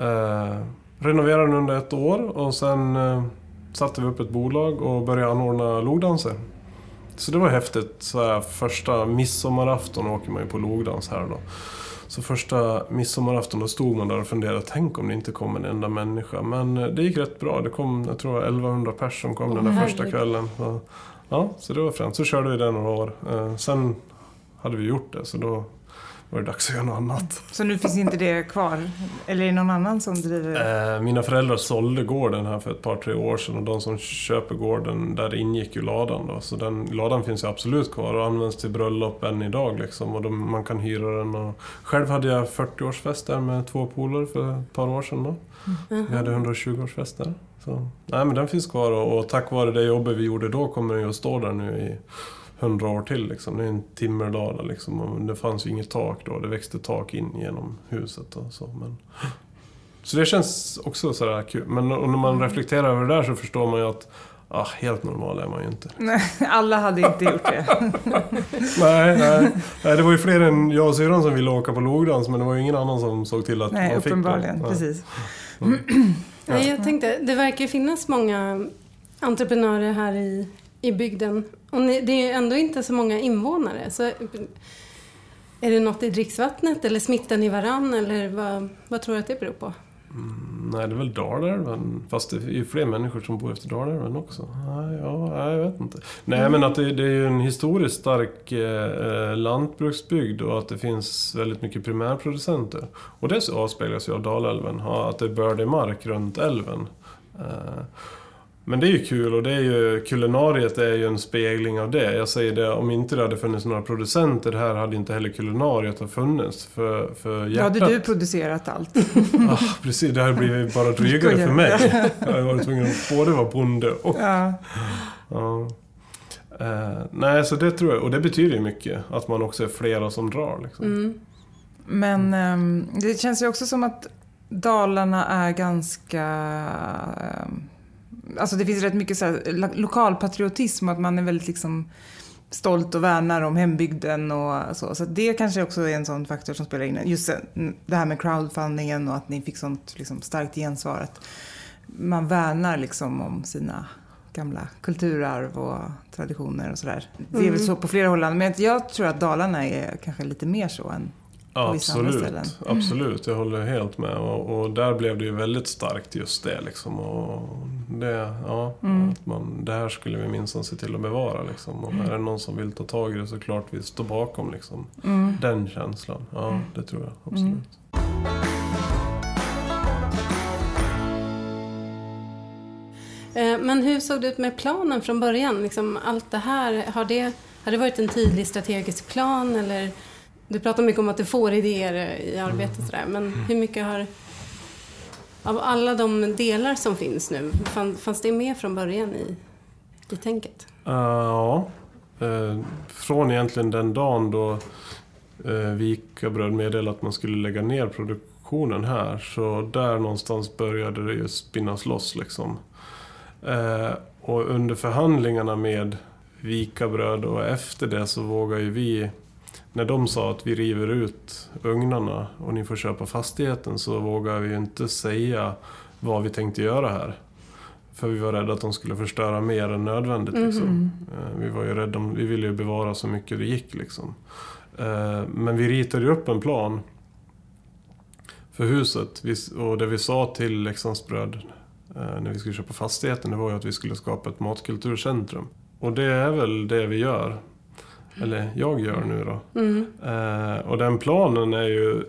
Speaker 1: Eh, renoverade den under ett år och sen eh, satte vi upp ett bolag och började anordna logdanser. Så det var häftigt. Så här, första midsommarafton åker man ju på logdans här då. Så första midsommarafton då stod man där och funderade, tänk om det inte kom en enda människa. Men eh, det gick rätt bra. Det kom, jag tror 1100 personer som kom oh, den där första kvällen. Så, ja, så det var fränt. Så körde vi det några år. Eh, sen hade vi gjort det, så då var det dags att göra något annat.
Speaker 3: Så nu finns inte det kvar? Eller är det någon annan som driver?
Speaker 1: Eh, mina föräldrar sålde gården här för ett par, tre år sedan och de som köper gården, där ingick ju ladan då. Så den ladan finns ju absolut kvar och används till bröllop än idag liksom. Och de, man kan hyra den. Och... Själv hade jag 40-årsfest där med två polare för ett par år sedan då. Mm. Vi hade 120-årsfest där. Så, nej men den finns kvar och, och tack vare det jobbet vi gjorde då kommer den ju att stå där nu i hundra år till. Liksom. Det är en timmerdal liksom. det fanns ju inget tak då. Det växte tak in genom huset och så. Men... Så det känns också sådär kul. Men när man reflekterar över det där så förstår man ju att Ah, helt normal är man ju inte.
Speaker 3: Nej, alla hade inte gjort det.
Speaker 1: nej, nej, nej, det var ju fler än jag och syrran som ville åka på logdans men det var ju ingen annan som såg till att
Speaker 3: nej,
Speaker 1: man fick
Speaker 3: uppenbarligen, det. precis.
Speaker 2: Mm. Ja. Jag tänkte, det verkar ju finnas många entreprenörer här i, i bygden och det är ju ändå inte så många invånare. Så är det något i dricksvattnet eller smittan i varann eller vad, vad tror du att det beror på?
Speaker 1: Mm, nej, det är väl Dalälven. Fast det är ju fler människor som bor efter Dalälven också. Nej, ja, jag vet inte. Nej, mm. men att det, det är ju en historiskt stark eh, eh, lantbruksbygd och att det finns väldigt mycket primärproducenter. Och det avspeglas ju av Dalälven. Att det är bördig mark runt älven. Eh, men det är ju kul och det är ju, kulinariet är ju en spegling av det. Jag säger det, om inte det hade funnits några producenter här hade inte heller kulinariet ha funnits. För, för hjärtat.
Speaker 3: Ja, hade du producerat allt?
Speaker 1: ah, precis, det hade blivit bara drygare för mig. Jag hade varit tvungen att både vara bonde och... Ja. ja. Uh, nej, så det tror jag, och det betyder ju mycket. Att man också är flera som drar. Liksom. Mm.
Speaker 3: Men um, det känns ju också som att Dalarna är ganska... Um, alltså det finns rätt mycket så här, lokalpatriotism att man är väldigt liksom stolt och värnar om hembygden och så. Så det kanske också är en sån faktor som spelar in. Just det här med crowdfundingen och att ni fick sånt liksom starkt gensvar. Att man värnar liksom om sina gamla kulturarv och traditioner och sådär. Det är väl så på flera håll, men jag tror att Dalarna är kanske lite mer så än
Speaker 1: Absolut,
Speaker 3: ställen.
Speaker 1: absolut. Jag håller helt med. Och, och där blev det ju väldigt starkt just det. Liksom. Och det, ja,
Speaker 3: Mm.
Speaker 1: att man, det här skulle vi minsann se till att bevara. Liksom. Och är det någon som vill ta tag i det så klart vi står bakom liksom.
Speaker 3: Mm.
Speaker 1: den känslan. Ja, det tror jag absolut.
Speaker 2: Eh, Men hur såg det ut med planen från början? Liksom allt det här, har det, har det varit en tydlig strategisk plan eller? Du pratar mycket om att du får idéer i arbetet sådär, men hur mycket har... Av alla de delar som finns nu, fann, fanns det med från början i, i tänket?
Speaker 1: Uh, ja. Eh, från egentligen den dagen då uh, Vika Bröd meddelade att man skulle lägga ner produktionen här. Så där någonstans började det ju spinnas loss liksom. Eh, och under förhandlingarna med Vika Bröd och efter det så vågar ju vi när de sa att vi river ut ugnarna och ni får köpa fastigheten så vågar vi ju inte säga vad vi tänkte göra här. För vi var rädda att de skulle förstöra mer än nödvändigt. Liksom. Eh, Vi var ju rädda, vi ville ju bevara så mycket det gick. Liksom. Eh, Men vi ritade ju upp en plan för huset. Och det vi sa till Leksands Bröd eh, när vi skulle köpa fastigheten det var ju att vi skulle skapa ett matkulturcentrum. Och det är väl det vi gör. Eller jag gör nu då.
Speaker 2: Mm.
Speaker 1: Eh, och den planen är ju...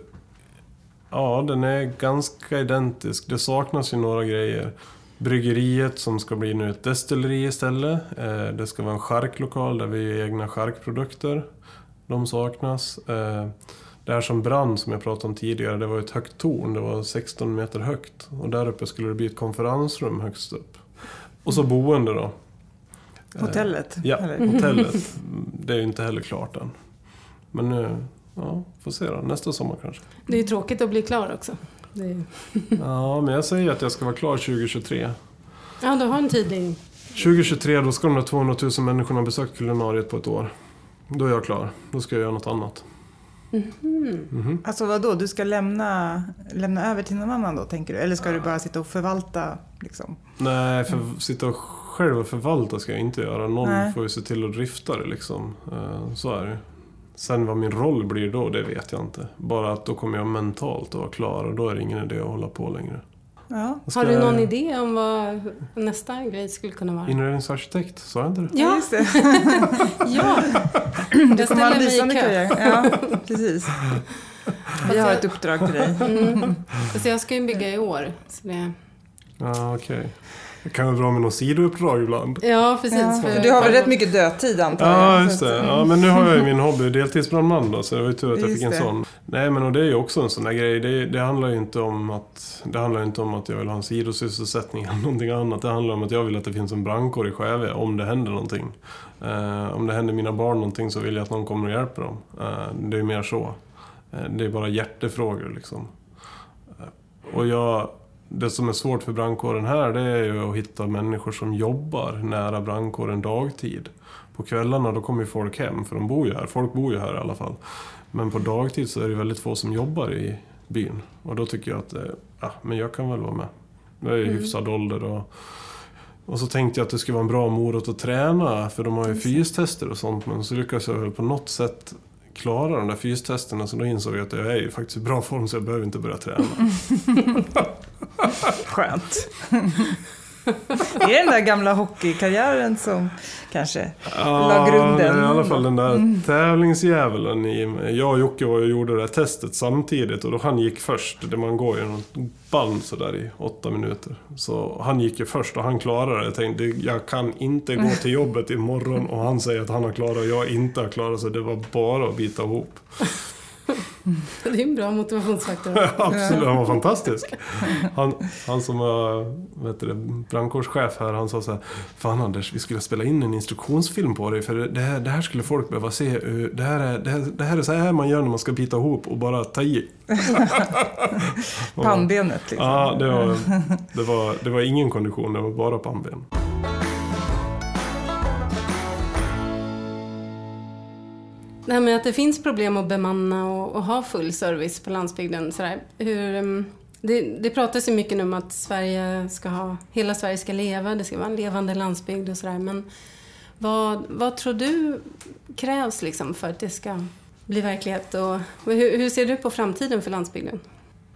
Speaker 1: Ja, den är ganska identisk. Det saknas ju några grejer. Bryggeriet som ska bli nu ett destilleri istället. Eh, det ska vara en charklokal där vi gör egna charkprodukter. De saknas. Eh, det här som brann som jag pratade om tidigare, det var ett högt torn. Det var 16 meter högt. Och där uppe skulle det bli ett konferensrum högst upp. Och så boende då.
Speaker 3: Hotellet?
Speaker 1: Ja,
Speaker 3: eller?
Speaker 1: hotellet. Det är ju inte heller klart än. Men nu, ja, får se då. Nästa sommar kanske.
Speaker 2: Det är ju tråkigt att bli klar också. Det är,
Speaker 1: Ja, men jag säger att jag ska vara klar 2023.
Speaker 2: ja, du har en tydlig...
Speaker 1: 2023, då ska de där 200 000 människorna ha besökt kulinariet på ett år. Då är jag klar. Då ska jag göra något annat. Mhm.
Speaker 3: Alltså vad då? du ska lämna, lämna över till någon annan då tänker du? Eller ska du bara sitta och förvalta? Liksom?
Speaker 1: Nej, för sitta och själv och förvalta ska jag inte göra. Någon
Speaker 3: Nej.
Speaker 1: får ju se till att drifta det liksom. Eh, Så är det Sen vad min roll blir då, det vet jag inte. Bara att då kommer jag mentalt att vara klar och då är det ingen idé att hålla på längre.
Speaker 3: Ja.
Speaker 1: Jag
Speaker 2: Har du någon idé om vad nästa grej skulle kunna vara?
Speaker 1: Inredningsarkitekt, sa jag inte det?
Speaker 2: Ja,
Speaker 3: just det.
Speaker 2: ja.
Speaker 3: Du
Speaker 2: Jag
Speaker 3: kommer ha en lysande karriär. Ja, precis. Vi har ett uppdrag till dig.
Speaker 2: Mm. Alltså jag ska ju bygga i år. Så det...
Speaker 1: Ja, okej. Det kan vara bra med något sidouppdrag ibland.
Speaker 2: Ja, precis.
Speaker 3: Ja, för du har väl rätt mycket dödtid antar jag?
Speaker 1: Ja, just det. Ja, men nu har jag ju min hobby deltidsbrandman då, så det var ju tur att jag
Speaker 3: Just
Speaker 1: fick en
Speaker 3: det.
Speaker 1: sån. Nej, men och det är ju också en sån där grej. Det, det handlar ju inte om att det handlar inte om att jag vill ha en sidosysselsättning eller någonting annat. Det handlar om att jag vill att det finns en brandkår i Skäve om det händer någonting. Eh, om det händer mina barn någonting så vill jag att någon kommer och hjälper dem. Eh, det är ju mer så. Eh, det är bara hjärtefrågor liksom. Och jag... Det som är svårt för brandkåren här det är ju att hitta människor som jobbar nära brandkåren dagtid. På kvällarna då kommer ju folk hem, för de bor ju här. Folk bor ju här i alla fall. Men på dagtid så är det väldigt få som jobbar i byn. Och då tycker jag att, eh, ja, men jag kan väl vara med. Jag är i
Speaker 2: Mm.
Speaker 1: hyfsad ålder och... Och så tänkte jag att det skulle vara en bra morot att träna, för de har ju fystester och sånt. Men så lyckades jag väl på något sätt klara de där fystesterna, så då insåg jag att jag är ju faktiskt i bra form så jag behöver inte börja träna.
Speaker 3: Skönt. Det är den där gamla hockeykarriären som kanske la grunden.
Speaker 1: är i alla fall den där tävlingsdjävulen i mig. Jag och Jocke var och gjorde det här testet samtidigt och då han gick först. Det man går ju något band sådär i åtta minuter. Så han gick ju först och han klarade det. Jag tänkte, jag kan inte gå till jobbet imorgon och han säger att han har klarat och jag inte har klarat så det var bara att bita ihop.
Speaker 2: Det är en bra motivationsfaktor.
Speaker 1: Absolut, han var fantastisk. Han, han som var brandkårschef här, han sa så här Fan Anders, vi skulle spela in en instruktionsfilm på dig för det här, det här skulle folk behöva se. Det här, är, det, här, det här är så här man gör när man ska bita ihop och bara ta i.
Speaker 3: pannbenet. Liksom.
Speaker 1: Ja, det var, det, var, det var ingen kondition, det var bara pannben.
Speaker 2: Nej, men att det finns problem att bemanna och, och ha full service på landsbygden. Sådär. Hur, um, Det, det pratas ju mycket nu om att Sverige ska ha, hela Sverige ska leva, det ska vara en levande landsbygd och sådär. Men vad, vad tror du krävs liksom för att det ska bli verklighet? Och hur, hur ser du på framtiden för landsbygden?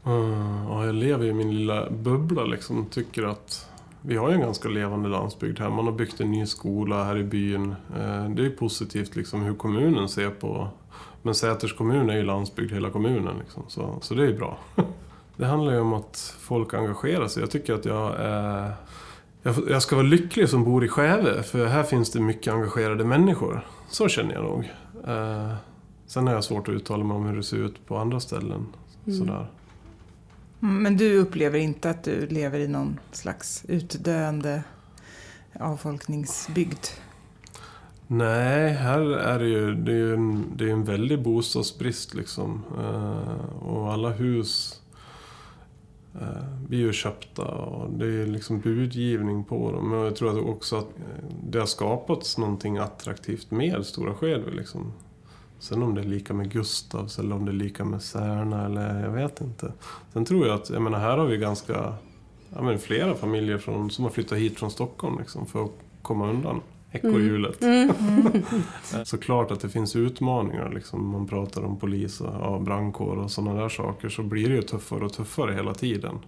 Speaker 1: Mm, ja, jag lever i min lilla bubbla liksom. Tycker att vi har ju en ganska levande landsbygd här. Man har byggt en ny skola här i byn. Eh, det är positivt liksom hur kommunen ser på... Men Säters kommun är ju landsbygd, hela kommunen. Liksom. Så, så det är bra. Det handlar ju om att folk engagerar sig. Jag tycker att jag är... Jag ska vara lycklig som bor i Skäve, för här finns det mycket engagerade människor. Så känner jag nog. Eh, sen har jag svårt att uttala mig om hur det ser ut på andra ställen.
Speaker 2: Mm.
Speaker 1: Sådär.
Speaker 3: Mm, men du upplever inte att du lever i någon slags utdöende avfolkningsbygd?
Speaker 1: Nej, här är det ju, det är ju en, det är en väldig bostadsbrist liksom. Eh, och alla hus eh, blir ju köpta och det är liksom budgivning på dem. Men jag tror också att eh, det har skapats någonting attraktivt med Stora Skedvi liksom. Sen om det är lika med Gustavs eller om det är lika med Särna eller jag vet inte. Sen tror jag att, jag menar här har vi ganska, ja men flera familjer från, som har flyttat hit från Stockholm liksom för att komma undan ekorrhjulet.
Speaker 2: Mm.
Speaker 1: Såklart att det finns utmaningar. Liksom. Man pratar om polis och ja, brandkår och sådana där saker. Så blir det ju tuffare och tuffare hela tiden.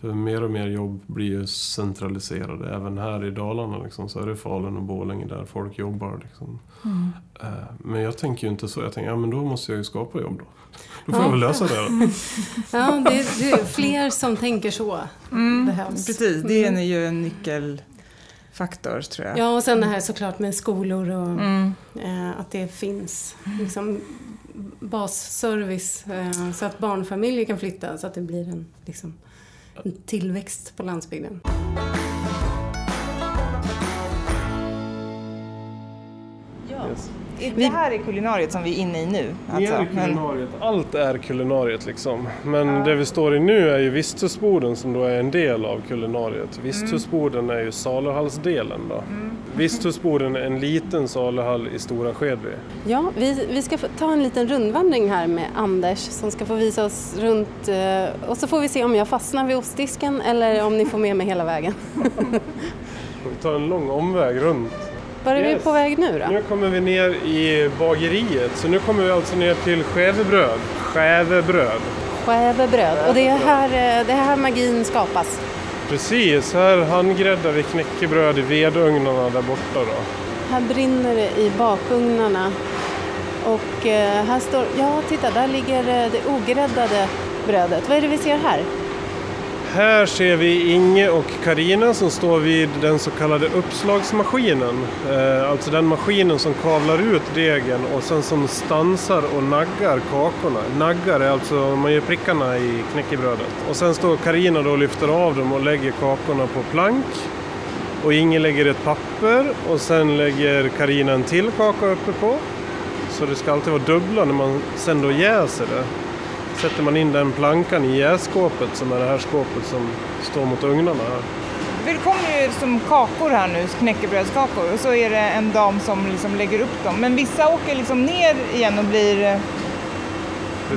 Speaker 1: För mer och mer jobb blir ju centraliserade. Även här i Dalarna liksom, så är det Falun och Borlänge där folk jobbar. Liksom. Eh, Men jag tänker ju inte så. Jag tänker, ja men då måste jag ju skapa jobb då. Då får
Speaker 2: Ja.
Speaker 1: jag väl lösa det. då.
Speaker 2: Ja, det, är- det är fler som tänker så.
Speaker 3: Mm,
Speaker 2: Behövs.
Speaker 3: Precis, det är ju en nyckelfaktor tror jag.
Speaker 2: Ja, och sen det här såklart med skolor och
Speaker 3: Mm.
Speaker 2: eh, att det finns liksom, basservice eh, så att barnfamiljer kan flytta så att det blir en, liksom, en tillväxt på landsbygden.
Speaker 1: Yes.
Speaker 3: Det här är kulinariet som vi är inne i nu. Alltså. Men,
Speaker 1: kulinariet. Allt är kulinariet liksom. Men det vi står i nu är ju Visthusboden som då är en del av kulinariet. Visthusboden är ju saluhallsdelen då. Visthusboden är en liten saluhall i Stora Skedvi.
Speaker 2: Ja, vi, vi ska ta en liten rundvandring här med Anders som ska få visa oss runt eh, och så får vi se om jag fastnar vid ostdisken eller om ni får med mig hela vägen.
Speaker 1: Vi tar en lång omväg runt.
Speaker 2: Var är vi
Speaker 1: Yes.
Speaker 2: på väg nu då?
Speaker 1: Nu kommer vi ner i bageriet. Så nu kommer vi alltså ner till Skävebröd. Skävebröd.
Speaker 2: Skävebröd. Och det är, här, eh, det är här magin skapas.
Speaker 1: Precis, här handgräddar vi knäckebröd i vedugnarna där borta då.
Speaker 2: Här brinner det i bakugnarna. Och eh, här står, ja titta där ligger eh, det ogräddade brödet. Vad är det vi ser här?
Speaker 1: Här ser vi Inge och Karina som står vid den så kallade uppslagsmaskinen. Eh, alltså den maskinen som kavlar ut degen och sen som stansar och naggar kakorna. Naggar är alltså, man gör prickarna i knäckebrödet. Och sen står Karina då och lyfter av dem och lägger kakorna på plank. Och Inge lägger ett papper och sen lägger Karina en till kaka uppe på. Så det ska alltid vara dubbla när man sen då jäser det sätter man in den plankan i jässkåpet som är det här skåpet som står mot ugnarna här.
Speaker 3: det kommer ju som kakor här nu, knäckebrödskakor. Och så är det en dam som liksom lägger upp dem. Men vissa åker liksom ner igen och blir eh,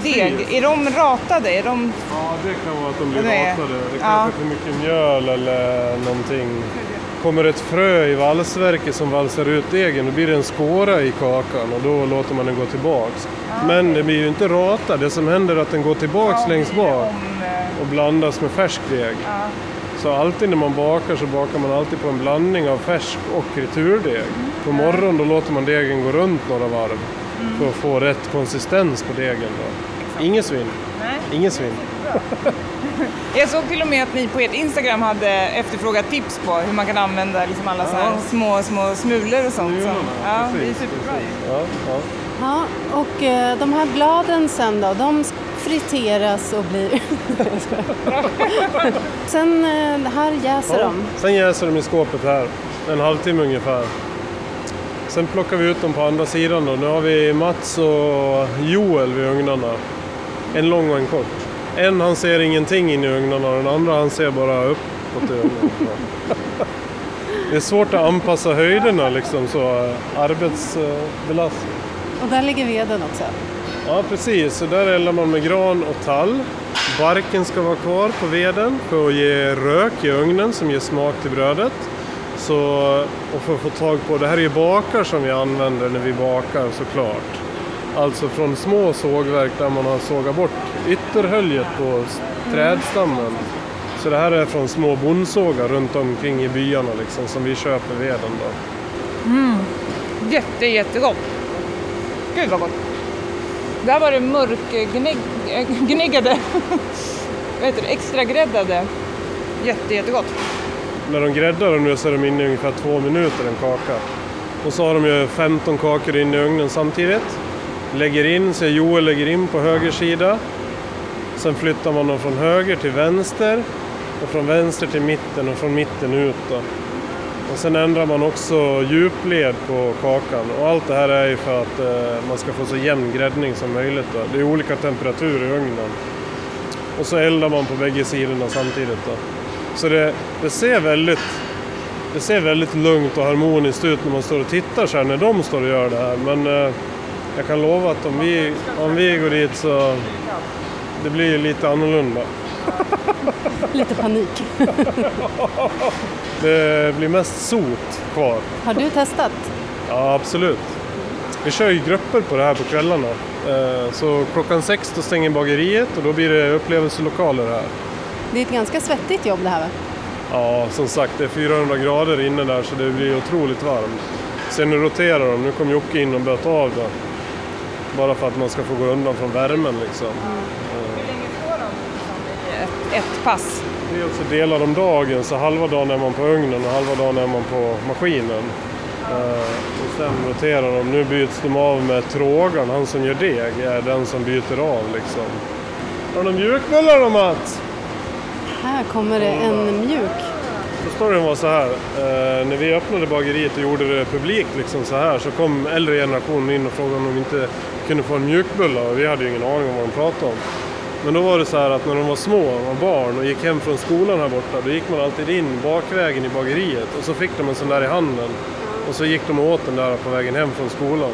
Speaker 3: deg. Är de ratade? Är de...
Speaker 1: Ja, det kan vara att de blir
Speaker 3: Ja, det är-
Speaker 1: ratade. Det
Speaker 3: ja.
Speaker 1: kanske är för mycket mjöl eller någonting. Kommer ett frö i valsverket som valsar ut degen, då blir det en skåra i kakan och då låter man den gå tillbaks. Men det blir ju inte ratad. Det som händer är att den går tillbaks längst bak
Speaker 3: eh,
Speaker 1: och blandas med färsk deg.
Speaker 3: ja.
Speaker 1: Så alltid när man bakar så bakar man alltid på en blandning av färsk och returdeg. På morgonen då låter man degen gå runt några varv för att få rätt konsistens på degen. Då. Inget svinn.
Speaker 3: Nej.
Speaker 1: Inget svinn.
Speaker 3: Jag såg till och med att ni på ert Instagram hade efterfrågat tips på hur man kan använda liksom alla så här
Speaker 1: Ja.
Speaker 3: små, små smulor och sånt. Så, ja, det är superbra.
Speaker 1: Ja, ja.
Speaker 2: Ja, och eh, de här bladen sen då, de friteras och blir... Sen eh, här jäser
Speaker 1: Ja.
Speaker 2: de.
Speaker 1: Sen jäser de i skåpet här, en halvtimme ungefär. Sen plockar vi ut dem på andra sidan då. Nu har vi Mats och Joel vid ugnarna. En lång och en kort. En han ser ingenting in i ugnarna och den andra han ser bara uppåt i ugnarna. Det är svårt att anpassa höjderna liksom så eh, arbetsbelastning.
Speaker 2: Och där ligger veden också.
Speaker 1: Ja precis, så där eldar man med gran och tall. Barken ska vara kvar på veden för att ge rök i ugnen som ger smak till brödet. Så, och för att få tag på, det här är ju bakar som vi använder när vi bakar såklart. Alltså från små sågverk där man har sågat bort ytterhöljet på trädstammen. Så det här är från små bondsågar runt omkring i byarna liksom som vi köper veden då.
Speaker 3: Jätte, jättegott. Gud vad gott. Där var det mörkgneggade, vad heter det, extra gräddade. Jätte, jättegott.
Speaker 1: När de gräddar dem nu så är de inne i ungefär två minuter en kaka. Och så har de ju 15 kakor inne i ugnen samtidigt. Lägger in, sig, Joel lägger in på höger sida. Sen flyttar man dem från höger till vänster. Och från vänster till mitten och från mitten ut då. Och sen ändrar man också djupled på kakan. Och allt det här är ju för att eh, man ska få så jämn gräddning som möjligt. Då. Det är olika temperaturer i ugnen. Och så eldar man på bägge sidorna samtidigt. Då. Så det, det, ser väldigt, det ser väldigt lugnt och harmoniskt ut när man står och tittar så här, när de står och gör det här. Men eh, jag kan lova att om vi, om vi går dit så det blir ju lite annorlunda.
Speaker 2: Lite panik.
Speaker 1: Det blir mest sot kvar.
Speaker 2: Har du testat?
Speaker 1: Ja, absolut. Vi kör ju grupper på det här på kvällarna. Eh, Så klockan sex då stänger bageriet och då blir det upplevelselokaler här.
Speaker 2: Det är ett ganska svettigt jobb det här va?
Speaker 1: Ja, som sagt det är 400 grader inne där så det blir otroligt varmt. Sen nu roterar de, nu kom Jocke in och böt av det. Bara för att man ska få gå undan från värmen liksom.
Speaker 3: Hur länge står de i ett, ett pass?
Speaker 1: Dels så delar de dagen, så halva dagen är man på ugnen och halva dagen är man på maskinen. Eh, och sen roterar de, nu byts de av med trågaren, han som gör deg är den som byter av liksom. Har du mjukbullar då Mats?
Speaker 2: Här kommer det en mjuk.
Speaker 1: Så storyn var så här, eh, när vi öppnade bageriet och gjorde det publikt liksom så här så kom äldre generationen in och frågade om de inte kunde få en mjukbulla och vi hade ju ingen aning om vad de pratade om. Men då var det så här att när de var små var barn och gick hem från skolan här borta då gick man alltid in bakvägen i bageriet och så fick de en sån där i handen och så gick de och åt den där på vägen hem från skolan.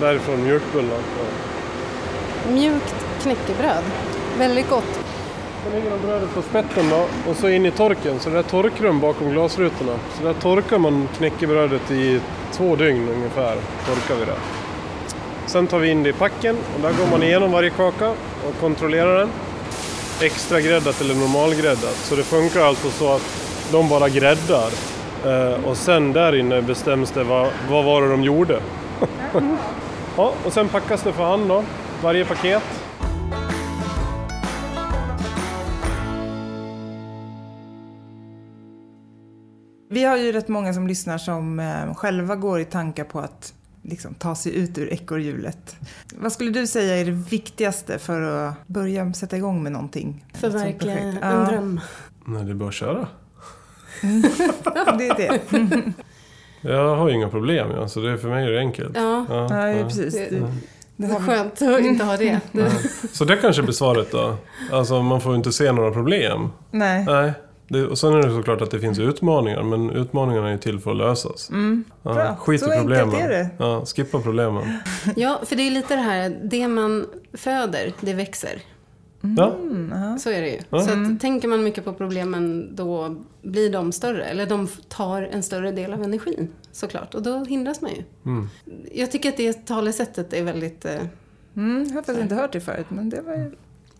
Speaker 1: Därifrån mjukbullar. Ja.
Speaker 2: Mjukt knäckebröd. Väldigt gott.
Speaker 1: Sen lägger de brödet på spetten då och så in i torken. Så det är torkrum bakom glasrutorna. Så där torkar man knäckebrödet i två dygn ungefär. Torkar vi det. Sen tar vi in det i packen och där går man igenom varje kaka och kontrollerar den. Extra gräddat eller normalgräddat. Så det funkar alltså så att de bara gräddar. Eh, och sen där inne bestäms det vad, vad var det de gjorde. ja, och sen packas det för hand då. Varje paket.
Speaker 3: Vi har ju rätt många som lyssnar som eh, själva går i tankar på att liksom, ta sig ut ur ekorrhjulet. Vad skulle du säga är det viktigaste för att börja sätta igång med någonting?
Speaker 2: Förverkliga en
Speaker 3: Ja,
Speaker 2: dröm.
Speaker 1: Nej, det är bara att köra.
Speaker 3: det är det.
Speaker 1: Jag har ju inga problem, ja, så det, för mig är det enkelt.
Speaker 2: Ja,
Speaker 1: Ja,
Speaker 3: Ja,
Speaker 1: ja.
Speaker 3: precis.
Speaker 2: Det-
Speaker 3: det
Speaker 2: det är skönt att inte ha det.
Speaker 1: Så det kanske blir svaret då. Alltså man får ju inte se några problem.
Speaker 3: Nej.
Speaker 1: Nej. Det, och sen är det såklart att det finns utmaningar, men utmaningarna är ju till för att lösas.
Speaker 3: Mm.
Speaker 1: Ja,
Speaker 3: Bra.
Speaker 1: skit i problemen.
Speaker 3: är det.
Speaker 1: Ja, skippa problemen.
Speaker 2: Ja, för det är lite det här, det man föder, det växer.
Speaker 1: Ja,
Speaker 3: Mm, ja.
Speaker 2: Så är det ju.
Speaker 1: Ja.
Speaker 2: Så att, tänker man mycket på problemen, då blir de större. Eller de tar en större del av energin, såklart. Och då hindras man ju.
Speaker 1: mm.
Speaker 2: Jag tycker att det talesättet är väldigt... Eh,
Speaker 3: Mm, jag har faktiskt inte hört det förut, men det var ju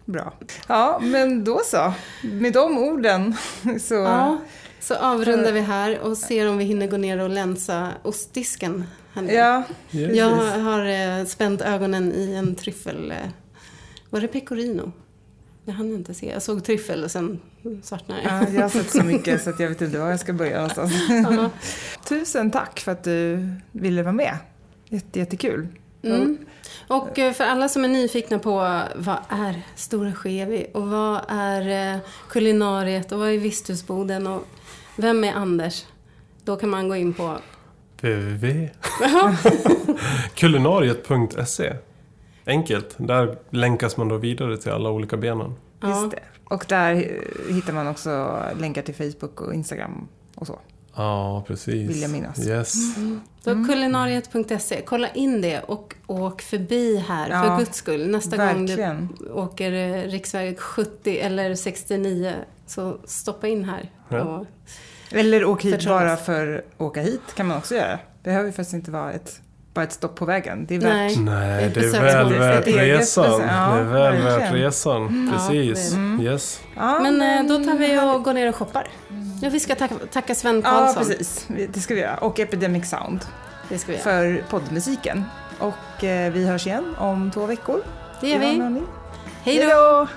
Speaker 3: bra. Ja, men då så. Med de orden så...
Speaker 2: ja, så avrundar vi här och ser om vi hinner gå ner och länsa ostdisken. här.
Speaker 3: Ja,
Speaker 1: Yes.
Speaker 2: Jag har eh, spänt ögonen i en tryffel... Eh, var det pecorino? Jag hann inte se. Jag såg tryffel och sen svartnade
Speaker 3: ja, jag har sett så mycket så att jag vet inte var jag ska börja någonstans.
Speaker 2: Ja.
Speaker 3: Tusen tack för att du ville vara med. Jätte, jättekul.
Speaker 2: Mm. Och eh, för alla som är nyfikna på vad är Stora Skevi och vad är eh, kulinariet och vad är Visthusboden och vem är Anders? Då kan man gå in på...
Speaker 1: www. Kulinariet.se Enkelt. Där länkas man då vidare till alla olika benen.
Speaker 3: Just det. Och där eh, hittar man också länkar till Facebook och Instagram och så.
Speaker 1: Ja, precis.
Speaker 3: Vill jag minnas.
Speaker 1: Yes.
Speaker 2: Så
Speaker 3: Mm.
Speaker 2: kulinariet.se, kolla in det och åk förbi här
Speaker 3: Ja,
Speaker 2: för guds skull. Nästa gång du
Speaker 3: Verkligen.
Speaker 2: åker eh, riksväg 70 eller 69 så stoppa in här.
Speaker 1: Ja.
Speaker 3: Eller åk hit
Speaker 2: Förtrollas.
Speaker 3: bara för att åka hit kan man också göra. Behöver ju faktiskt inte vara ett, bara ett stopp på vägen. Det är värt
Speaker 2: nej.
Speaker 1: Nej, det är väl värt resan.
Speaker 3: besök. Ja,
Speaker 1: det är väl värt
Speaker 3: verkligen.
Speaker 1: resan. Precis.
Speaker 2: det
Speaker 3: är
Speaker 1: Yes.
Speaker 3: Ja,
Speaker 2: Men eh, då tar vi och går ner och shoppar. Ja, vi ska tacka, tacka Sven
Speaker 3: Ja,
Speaker 2: Karlsson.
Speaker 3: precis. Vi- Det ska vi göra. Och Epidemic Sound
Speaker 2: Det ska vi göra.
Speaker 3: för poddmusiken. Och eh, vi hörs igen om två veckor.
Speaker 2: Det gör vi. Hej då!